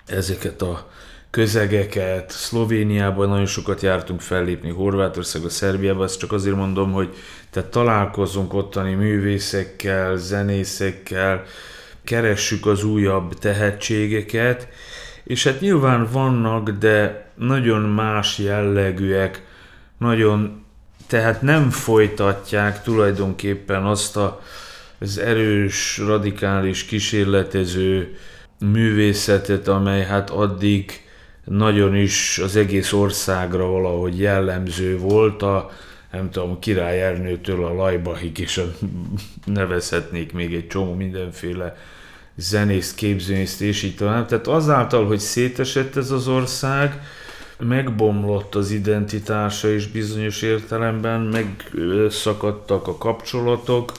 ezeket a közegeket. Szlovéniában nagyon sokat jártunk fellépni, Horvátországba, Szerbiába, ezt csak azért mondom, hogy tehát találkozunk ottani művészekkel, zenészekkel, keressük az újabb tehetségeket, és hát nyilván vannak, de nagyon más jellegűek, nagyon, tehát nem folytatják tulajdonképpen azt a, az erős, radikális, kísérletező művészetet, amely hát addig nagyon is az egész országra valahogy jellemző volt, a, nem tudom, Király Ernőtől a Lajbahig, és a, nevezhetnék még egy csomó mindenféle zenészt, képzőnészt, és így tovább. Tehát azáltal, hogy szétesett ez az ország, megbomlott az identitása is bizonyos értelemben, megszakadtak a kapcsolatok,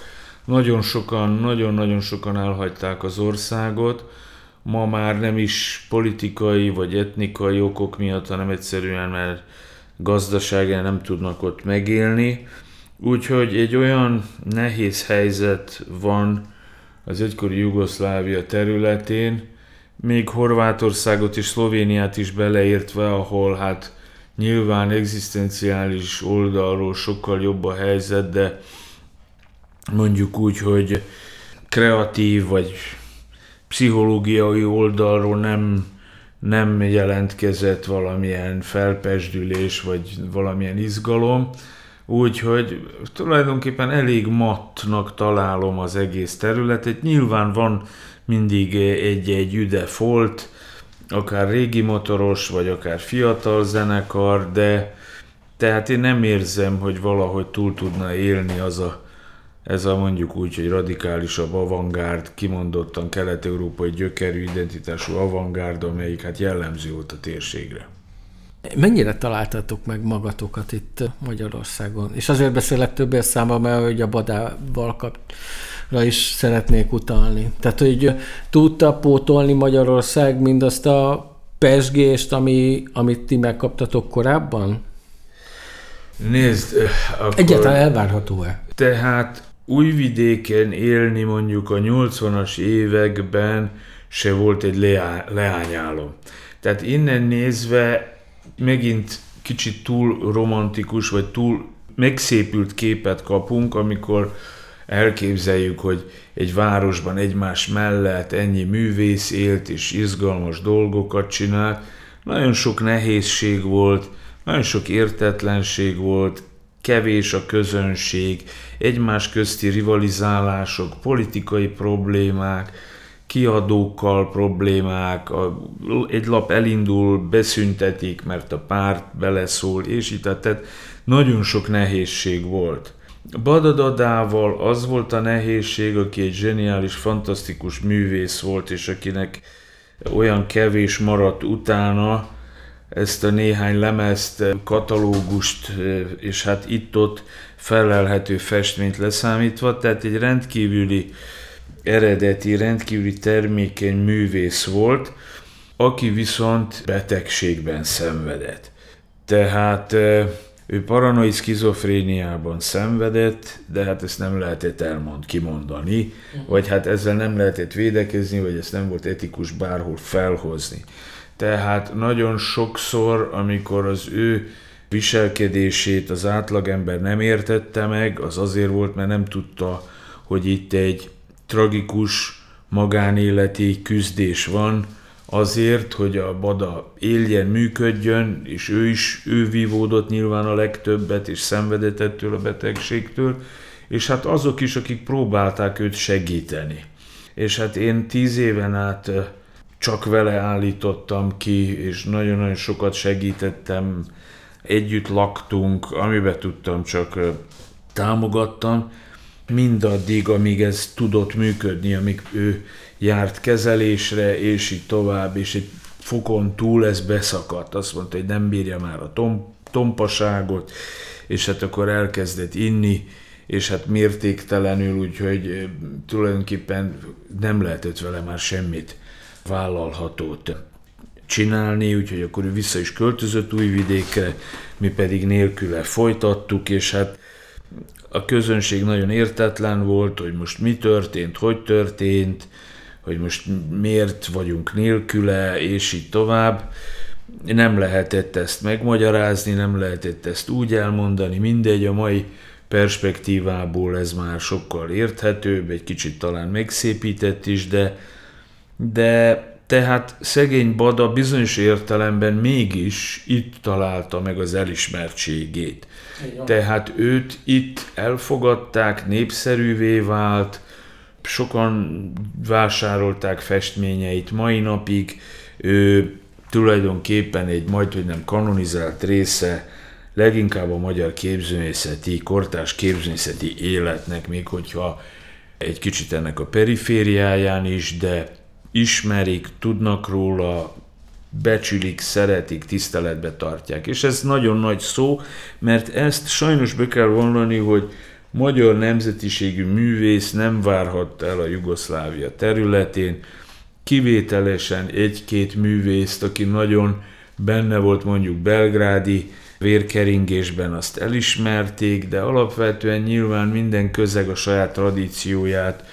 nagyon sokan, nagyon-nagyon sokan elhagyták az országot, ma már nem is politikai vagy etnikai okok miatt, hanem egyszerűen, mert gazdaságen nem tudnak ott megélni. Úgyhogy egy olyan nehéz helyzet van az egykori Jugoszlávia területén, még Horvátországot és Szlovéniát is beleértve, ahol hát nyilván egzisztenciális oldalról sokkal jobb a helyzet, de mondjuk úgy, hogy kreatív vagy pszichológiai oldalról nem, nem jelentkezett valamilyen felpesdülés, vagy valamilyen izgalom, úgyhogy tulajdonképpen elég mattnak találom az egész területet. Nyilván van mindig egy-egy üde folt, akár régi motoros, vagy akár fiatal zenekar, de tehát én nem érzem, hogy valahogy túl tudna élni az a ez a mondjuk úgy, hogy radikálisabb avantgárd, kimondottan kelet-európai gyökerű identitású avantgárd, amelyik hát jellemző volt a térségre. Mennyire találtatok meg magatokat itt Magyarországon? És azért beszélek többes számba, mert hogy a Badával kapra is szeretnék utalni. Tehát, hogy tudta pótolni Magyarország mindazt a pesgést, ami, amit ti megkaptatok korábban? Nézd, akkor... Egyáltalán elvárható-e? Tehát Újvidéken élni mondjuk a 80-as években se volt egy leá- leányálom. Tehát innen nézve megint kicsit túl romantikus, vagy túl megszépült képet kapunk, amikor elképzeljük, hogy egy városban egymás mellett ennyi művész élt és izgalmas dolgokat csinált. Nagyon sok nehézség volt, nagyon sok értetlenség volt, kevés a közönség, egymás közti rivalizálások, politikai problémák, kiadókkal problémák, a, egy lap elindul, beszüntetik, mert a párt beleszól, és itt tehát nagyon sok nehézség volt. Badadadával az volt a nehézség, aki egy zseniális, fantasztikus művész volt, és akinek olyan kevés maradt utána, ezt a néhány lemezt, katalógust, és hát itt-ott felelhető festményt leszámítva, tehát egy rendkívüli eredeti, rendkívüli termékeny művész volt, aki viszont betegségben szenvedett. Tehát ő paranoid skizofréniában szenvedett, de hát ezt nem lehetett elmond, kimondani, vagy hát ezzel nem lehetett védekezni, vagy ezt nem volt etikus bárhol felhozni. Tehát nagyon sokszor, amikor az ő viselkedését az átlagember nem értette meg, az azért volt, mert nem tudta, hogy itt egy tragikus magánéleti küzdés van, azért, hogy a Bada éljen, működjön, és ő is, ő vívódott nyilván a legtöbbet, és szenvedett ettől a betegségtől, és hát azok is, akik próbálták őt segíteni. És hát én tíz éven át csak vele állítottam ki, és nagyon-nagyon sokat segítettem, együtt laktunk, amiben tudtam, csak támogattam, mindaddig, amíg ez tudott működni, amíg ő járt kezelésre, és így tovább, és egy fokon túl ez beszakadt. Azt mondta, hogy nem bírja már a tom, tompaságot, és hát akkor elkezdett inni, és hát mértéktelenül, úgyhogy tulajdonképpen nem lehetett vele már semmit vállalhatót csinálni, úgyhogy akkor ő vissza is költözött Újvidékre, mi pedig nélküle folytattuk, és hát a közönség nagyon értetlen volt, hogy most mi történt, hogy történt, hogy most miért vagyunk nélküle, és így tovább. nem lehetett ezt megmagyarázni, nem lehetett ezt úgy elmondani, mindegy, a mai perspektívából ez már sokkal érthetőbb, egy kicsit talán megszépített is, de, de tehát szegény Bada bizonyos értelemben mégis itt találta meg az elismertségét. Tehát őt itt elfogadták, népszerűvé vált, sokan vásárolták festményeit mai napig, ő tulajdonképpen egy majd, hogy nem kanonizált része leginkább a magyar képzőművészeti, kortás képzőművészeti életnek, még hogyha egy kicsit ennek a perifériáján is, de ismerik, tudnak róla, becsülik, szeretik, tiszteletbe tartják. És ez nagyon nagy szó, mert ezt sajnos be kell vallani, hogy magyar nemzetiségű művész nem várhat el a Jugoszlávia területén, kivételesen egy-két művészt, aki nagyon benne volt mondjuk belgrádi vérkeringésben, azt elismerték, de alapvetően nyilván minden közeg a saját tradícióját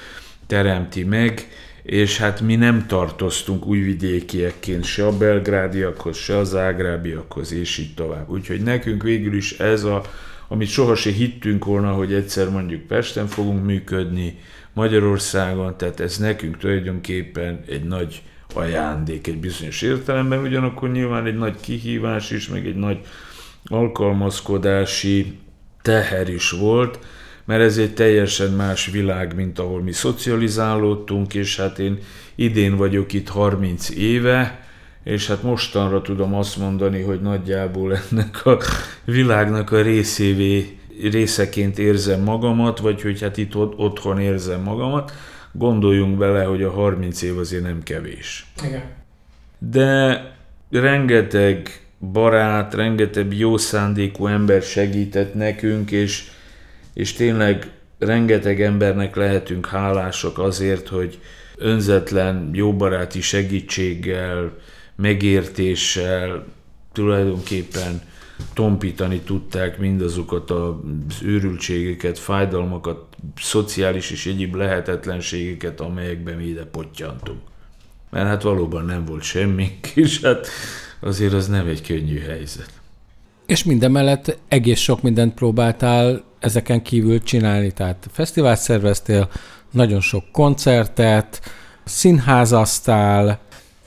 teremti meg, és hát mi nem tartoztunk újvidékiekként se a belgrádiakhoz, se az ágrábiakhoz, és így tovább. Úgyhogy nekünk végül is ez a, amit sohasem hittünk volna, hogy egyszer mondjuk Pesten fogunk működni, Magyarországon, tehát ez nekünk tulajdonképpen egy nagy ajándék egy bizonyos értelemben, ugyanakkor nyilván egy nagy kihívás is, meg egy nagy alkalmazkodási teher is volt, mert ez egy teljesen más világ, mint ahol mi szocializálódtunk, és hát én idén vagyok itt 30 éve, és hát mostanra tudom azt mondani, hogy nagyjából ennek a világnak a részévé, részeként érzem magamat, vagy hogy hát itt otthon érzem magamat, gondoljunk bele, hogy a 30 év azért nem kevés. Igen. De rengeteg barát, rengeteg jó szándékú ember segített nekünk, és és tényleg rengeteg embernek lehetünk hálások azért, hogy önzetlen, jóbaráti segítséggel, megértéssel tulajdonképpen tompítani tudták mindazokat az őrültségeket, fájdalmakat, szociális és egyéb lehetetlenségeket, amelyekben mi ide pottyantunk. Mert hát valóban nem volt semmi, és hát azért az nem egy könnyű helyzet. És minden mellett egész sok mindent próbáltál ezeken kívül csinálni, tehát fesztivált szerveztél, nagyon sok koncertet, színházasztál.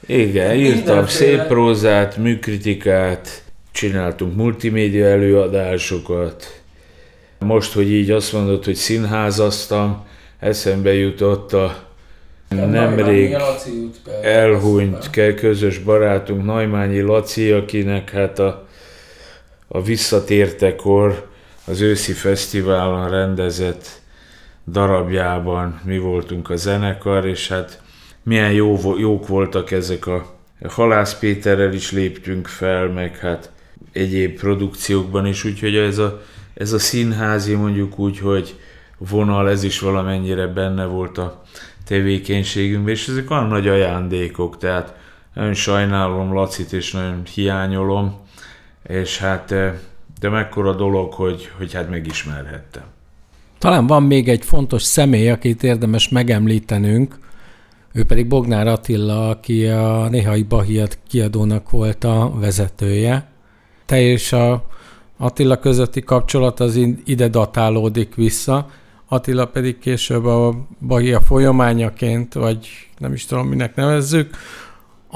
Igen, írtam szép prózát, műkritikát, csináltunk multimédia előadásokat. Most, hogy így azt mondod, hogy színházaztam, eszembe jutott a nemrég elhunyt közös barátunk Najmányi Laci, akinek hát a, a visszatértekor az őszi fesztiválon rendezett darabjában mi voltunk a zenekar, és hát milyen jó, jók voltak ezek a Halász Péterrel is léptünk fel, meg hát egyéb produkciókban is, úgyhogy ez a, ez a színházi mondjuk úgy, hogy vonal, ez is valamennyire benne volt a tevékenységünkben, és ezek olyan nagy ajándékok, tehát nagyon sajnálom Lacit, és nagyon hiányolom, és hát eh, de mekkora dolog, hogy, hogy hát megismerhettem. Talán van még egy fontos személy, akit érdemes megemlítenünk, ő pedig Bognár Attila, aki a Néhai Bahiat kiadónak volt a vezetője. Te és a Attila közötti kapcsolat az ide datálódik vissza, Attila pedig később a Bahia folyamányaként, vagy nem is tudom, minek nevezzük,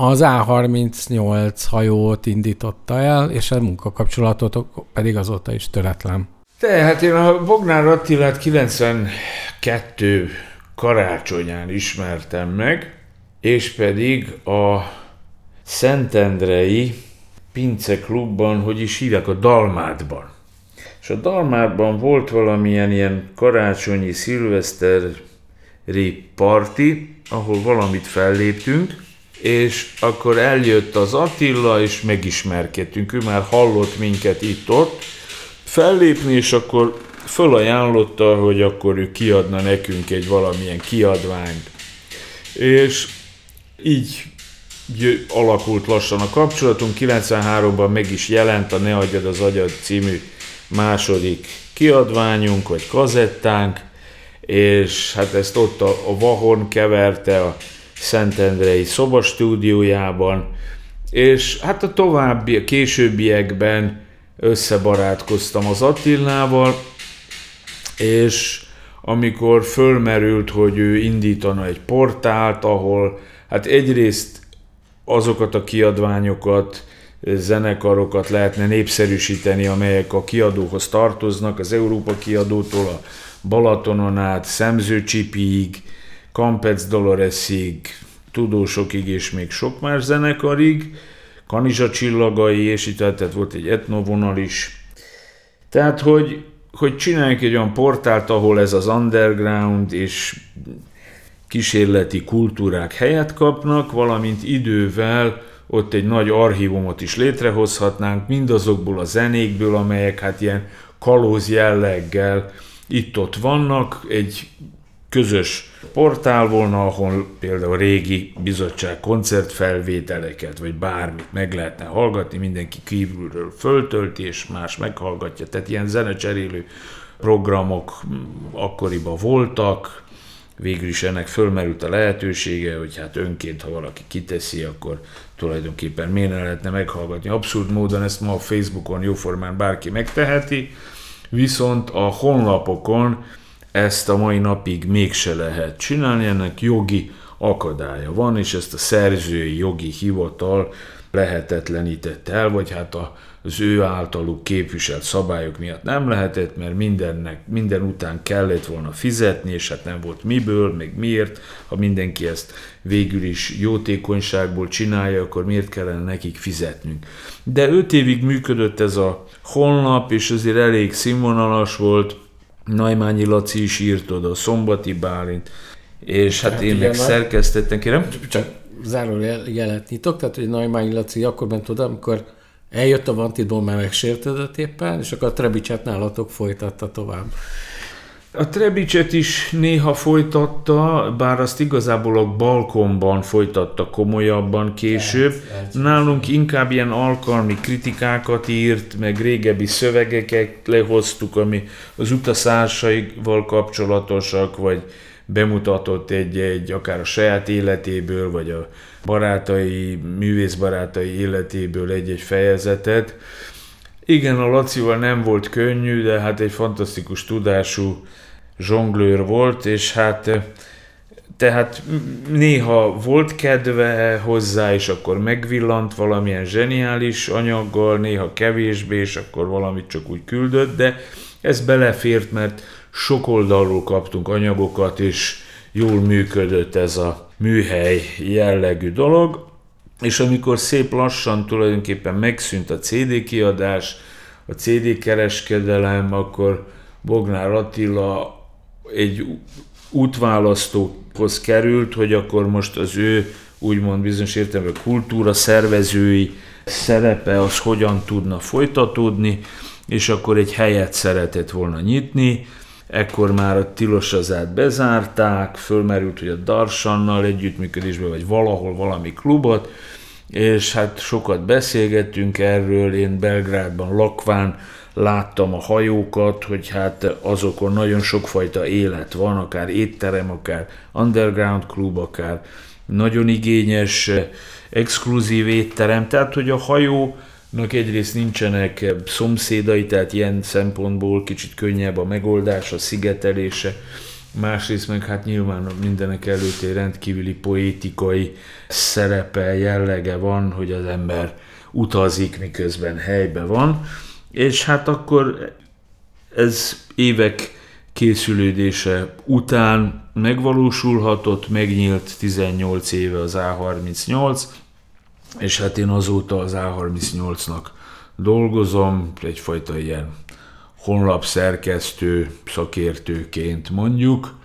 az A38 hajót indította el, és a munkakapcsolatot pedig azóta is töretlen. Tehát én a Bognár Attilát 92 karácsonyán ismertem meg, és pedig a Szentendrei Pince Klubban, hogy is hívják, a Dalmátban. És a Dalmátban volt valamilyen ilyen karácsonyi szilveszteri parti, ahol valamit felléptünk, és akkor eljött az Attila, és megismerkedtünk. Ő már hallott minket itt-ott fellépni, és akkor fölajánlotta, hogy akkor ő kiadna nekünk egy valamilyen kiadványt. És így alakult lassan a kapcsolatunk. 93-ban meg is jelent a Ne adjad az agyad című második kiadványunk, vagy kazettánk, és hát ezt ott a, a Vahon keverte a Szentendrei szobastúdiójában, és hát a további, a későbbiekben összebarátkoztam az Attilával, és amikor fölmerült, hogy ő indítana egy portált, ahol hát egyrészt azokat a kiadványokat, zenekarokat lehetne népszerűsíteni, amelyek a kiadóhoz tartoznak, az Európa kiadótól a Balatonon át, Campec Doloresig, Tudósokig és még sok más zenekarig, Kanizsa csillagai, és itt tehát volt egy etnovonal is. Tehát, hogy, hogy csináljunk egy olyan portált, ahol ez az underground és kísérleti kultúrák helyet kapnak, valamint idővel ott egy nagy archívumot is létrehozhatnánk, mindazokból a zenékből, amelyek hát ilyen kalóz jelleggel itt-ott vannak, egy közös portál volna, ahol például régi bizottság koncertfelvételeket, vagy bármit meg lehetne hallgatni, mindenki kívülről föltölti, és más meghallgatja. Tehát ilyen zenecserélő programok akkoriban voltak, végül is ennek fölmerült a lehetősége, hogy hát önként, ha valaki kiteszi, akkor tulajdonképpen miért ne lehetne meghallgatni. Abszurd módon ezt ma a Facebookon jóformán bárki megteheti, viszont a honlapokon ezt a mai napig mégse lehet csinálni, ennek jogi akadálya van, és ezt a szerzői jogi hivatal lehetetlenítette el, vagy hát az ő általuk képviselt szabályok miatt nem lehetett, mert mindennek, minden után kellett volna fizetni, és hát nem volt miből, meg miért. Ha mindenki ezt végül is jótékonyságból csinálja, akkor miért kellene nekik fizetnünk. De öt évig működött ez a honlap, és azért elég színvonalas volt, Najmányi Laci is írt oda, Szombati Bálint, és hát, hát én meg szerkesztettem, kérem. Csak záró jelet nyitok, tehát hogy Najmányi Laci akkor ment oda, amikor eljött a Vantidból, mert megsértődött éppen, és akkor a Trebicset nálatok folytatta tovább. A Trebicset is néha folytatta, bár azt igazából a balkonban folytatta komolyabban később. Nálunk inkább ilyen alkalmi kritikákat írt, meg régebbi szövegeket lehoztuk, ami az utaszásaival kapcsolatosak, vagy bemutatott egy, egy akár a saját életéből, vagy a barátai, művészbarátai életéből egy-egy fejezetet. Igen, a Lacival nem volt könnyű, de hát egy fantasztikus tudású zsonglőr volt, és hát tehát néha volt kedve hozzá, és akkor megvillant valamilyen zseniális anyaggal, néha kevésbé, és akkor valamit csak úgy küldött, de ez belefért, mert sok oldalról kaptunk anyagokat, és jól működött ez a műhely jellegű dolog, és amikor szép lassan tulajdonképpen megszűnt a CD kiadás, a CD kereskedelem, akkor Bognár Attila egy útválasztóhoz került, hogy akkor most az ő úgymond bizonyos értelemben kultúra szervezői szerepe az hogyan tudna folytatódni, és akkor egy helyet szeretett volna nyitni, ekkor már a Tilosazát bezárták, fölmerült, hogy a Darsannal együttműködésbe, vagy valahol valami klubot, és hát sokat beszélgettünk erről, én Belgrádban lakván láttam a hajókat, hogy hát azokon nagyon sokfajta élet van, akár étterem, akár underground klub, akár nagyon igényes, exkluzív étterem, tehát hogy a hajó egyrészt nincsenek szomszédai, tehát ilyen szempontból kicsit könnyebb a megoldás, a szigetelése, másrészt meg hát nyilván mindenek előtt egy rendkívüli poétikai szerepe, jellege van, hogy az ember utazik, miközben helyben van, és hát akkor ez évek készülődése után megvalósulhatott, megnyílt 18 éve az A38, és hát én azóta az A38-nak dolgozom, egyfajta ilyen honlap szerkesztő, szakértőként mondjuk,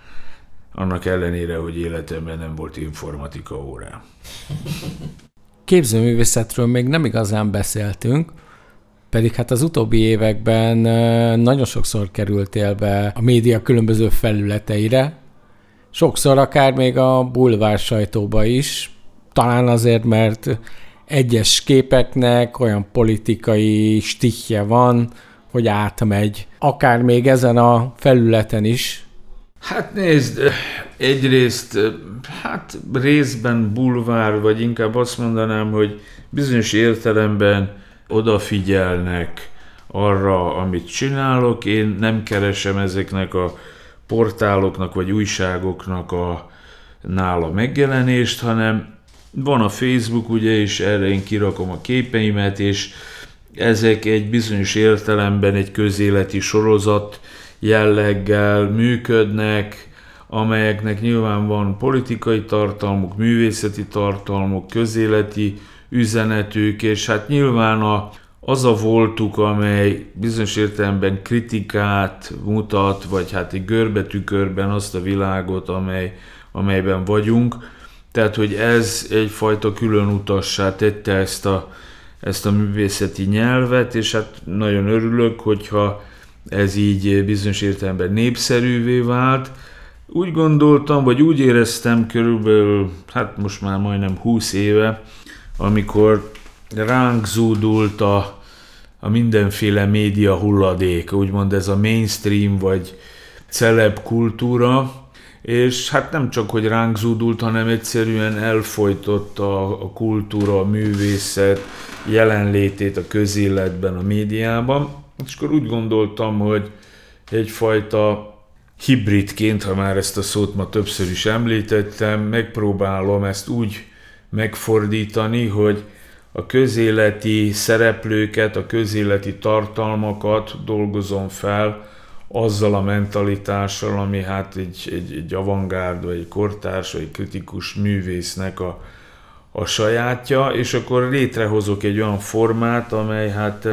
annak ellenére, hogy életemben nem volt informatika órám. Képzőművészetről még nem igazán beszéltünk, pedig hát az utóbbi években nagyon sokszor kerültél be a média különböző felületeire, sokszor akár még a bulvár sajtóba is, talán azért, mert egyes képeknek olyan politikai stihje van, hogy átmegy, akár még ezen a felületen is. Hát nézd, egyrészt, hát részben bulvár, vagy inkább azt mondanám, hogy bizonyos értelemben odafigyelnek arra, amit csinálok. Én nem keresem ezeknek a portáloknak vagy újságoknak a nála megjelenést, hanem van a Facebook, ugye, és erre én kirakom a képeimet, és ezek egy bizonyos értelemben egy közéleti sorozat jelleggel működnek, amelyeknek nyilván van politikai tartalmuk, művészeti tartalmuk, közéleti üzenetük, és hát nyilván a, az a voltuk, amely bizonyos értelemben kritikát mutat, vagy hát egy görbetükörben azt a világot, amely, amelyben vagyunk. Tehát, hogy ez egyfajta külön utassá tette ezt a, ezt a művészeti nyelvet, és hát nagyon örülök, hogyha ez így bizonyos értelemben népszerűvé vált. Úgy gondoltam, vagy úgy éreztem körülbelül, hát most már majdnem 20 éve, amikor ránk zúdult a, a mindenféle média hulladék, úgymond ez a mainstream vagy celeb kultúra, és hát nem csak, hogy ránk zúdult, hanem egyszerűen elfolytotta a kultúra, a művészet jelenlétét a közéletben, a médiában. És akkor úgy gondoltam, hogy egyfajta hibridként, ha már ezt a szót ma többször is említettem, megpróbálom ezt úgy megfordítani, hogy a közéleti szereplőket, a közéleti tartalmakat dolgozom fel azzal a mentalitással, ami hát egy, egy, egy avantgárd, vagy egy kortárs, vagy egy kritikus művésznek a, a sajátja, és akkor létrehozok egy olyan formát, amely hát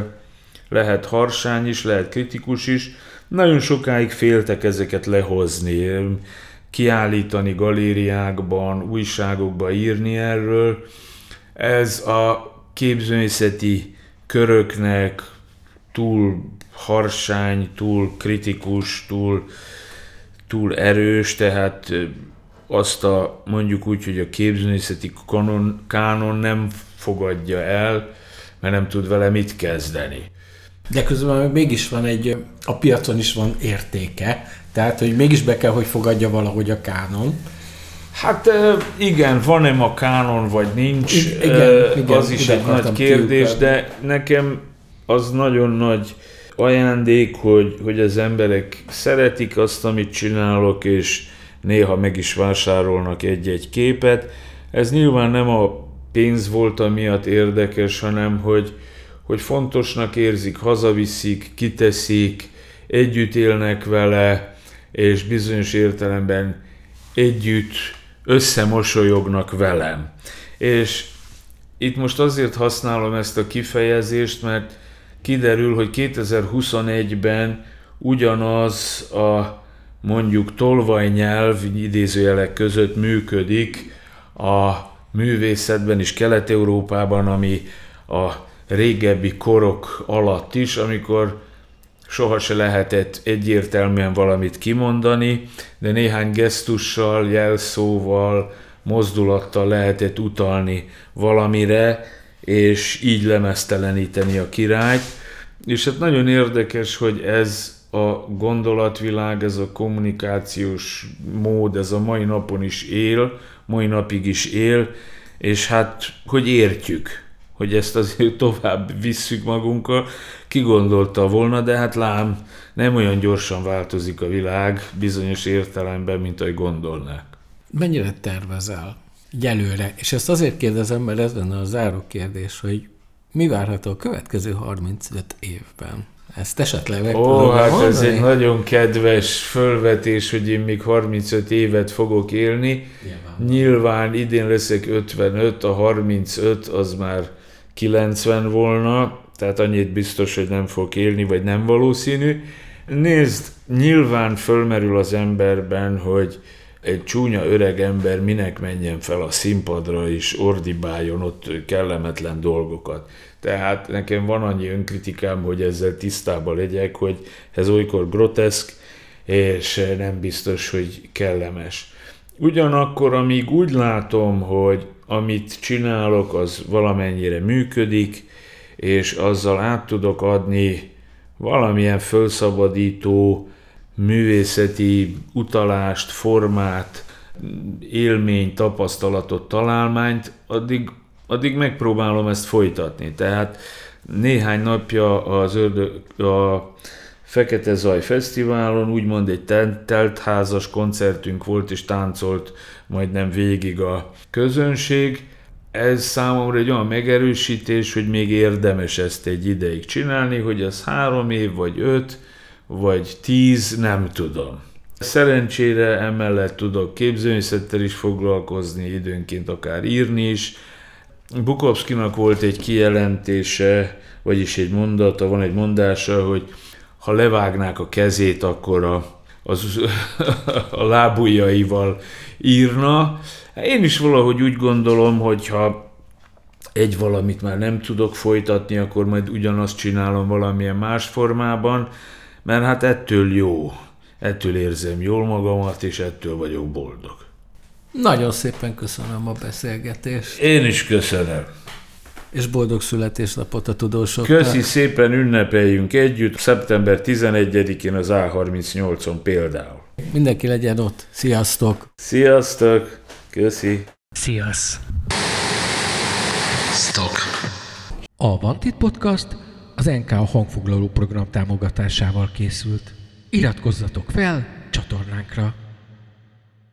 lehet harsány is, lehet kritikus is. Nagyon sokáig féltek ezeket lehozni, kiállítani galériákban, újságokba írni erről. Ez a képzőművészeti köröknek túl harsány, túl kritikus, túl, túl erős, tehát azt a mondjuk úgy, hogy a képzőművészeti kanon, kánon nem fogadja el, mert nem tud vele mit kezdeni. De közben mégis van egy, a piacon is van értéke, tehát hogy mégis be kell, hogy fogadja valahogy a kánon. Hát igen, van-e a kánon, vagy nincs, I- igen, igen, az is egy nagy kérdés, kiukadni. de nekem az nagyon nagy ajándék, hogy, hogy az emberek szeretik azt, amit csinálok, és néha meg is vásárolnak egy-egy képet. Ez nyilván nem a pénz volt amiatt érdekes, hanem hogy, hogy fontosnak érzik, hazaviszik, kiteszik, együtt élnek vele, és bizonyos értelemben együtt összemosolyognak velem. És itt most azért használom ezt a kifejezést, mert kiderül, hogy 2021-ben ugyanaz a mondjuk tolvajnyelv idézőjelek között működik a művészetben is Kelet-Európában, ami a régebbi korok alatt is, amikor soha se lehetett egyértelműen valamit kimondani, de néhány gesztussal, jelszóval, mozdulattal lehetett utalni valamire, és így lemezteleníteni a királyt. És hát nagyon érdekes, hogy ez a gondolatvilág, ez a kommunikációs mód, ez a mai napon is él, mai napig is él, és hát, hogy értjük, hogy ezt azért tovább visszük magunkkal, ki gondolta volna, de hát lám, nem olyan gyorsan változik a világ bizonyos értelemben, mint ahogy gondolnák. Mennyire tervezel egyelőre? És ezt azért kérdezem, mert ez lenne a záró kérdés, hogy mi várható a következő 35 évben? Ezt esetleg meg Ó, hát mondani? ez egy nagyon kedves fölvetés, hogy én még 35 évet fogok élni. Nyilván, Nyilván idén leszek 55, a 35 az már 90 volna, tehát annyit biztos, hogy nem fog élni, vagy nem valószínű. Nézd, nyilván fölmerül az emberben, hogy egy csúnya öreg ember minek menjen fel a színpadra és ordibáljon ott kellemetlen dolgokat. Tehát nekem van annyi önkritikám, hogy ezzel tisztában legyek, hogy ez olykor groteszk, és nem biztos, hogy kellemes. Ugyanakkor, amíg úgy látom, hogy amit csinálok, az valamennyire működik, és azzal át tudok adni valamilyen fölszabadító művészeti utalást, formát, élmény, tapasztalatot, találmányt, addig, addig megpróbálom ezt folytatni. Tehát néhány napja az ördög, a Fekete Zaj Fesztiválon, úgymond egy teltházas koncertünk volt, és táncolt majdnem végig a közönség. Ez számomra egy olyan megerősítés, hogy még érdemes ezt egy ideig csinálni, hogy ez három év, vagy öt, vagy tíz, nem tudom. Szerencsére emellett tudok képzőművészettel is foglalkozni, időnként akár írni is. Bukowskinak volt egy kijelentése, vagyis egy mondata, van egy mondása, hogy ha levágnák a kezét, akkor a, az, a lábujjaival írna. Én is valahogy úgy gondolom, hogy ha egy valamit már nem tudok folytatni, akkor majd ugyanazt csinálom valamilyen más formában, mert hát ettől jó, ettől érzem jól magamat, és ettől vagyok boldog. Nagyon szépen köszönöm a beszélgetést. Én is köszönöm. És boldog születésnapot a tudósoknak. Köszi szépen, ünnepeljünk együtt. Szeptember 11-én az A38-on például. Mindenki legyen ott. Sziasztok! Sziasztok! Köszi! Sziasz! Stok! A Vantit Podcast az NK hangfoglaló program támogatásával készült. Iratkozzatok fel csatornánkra!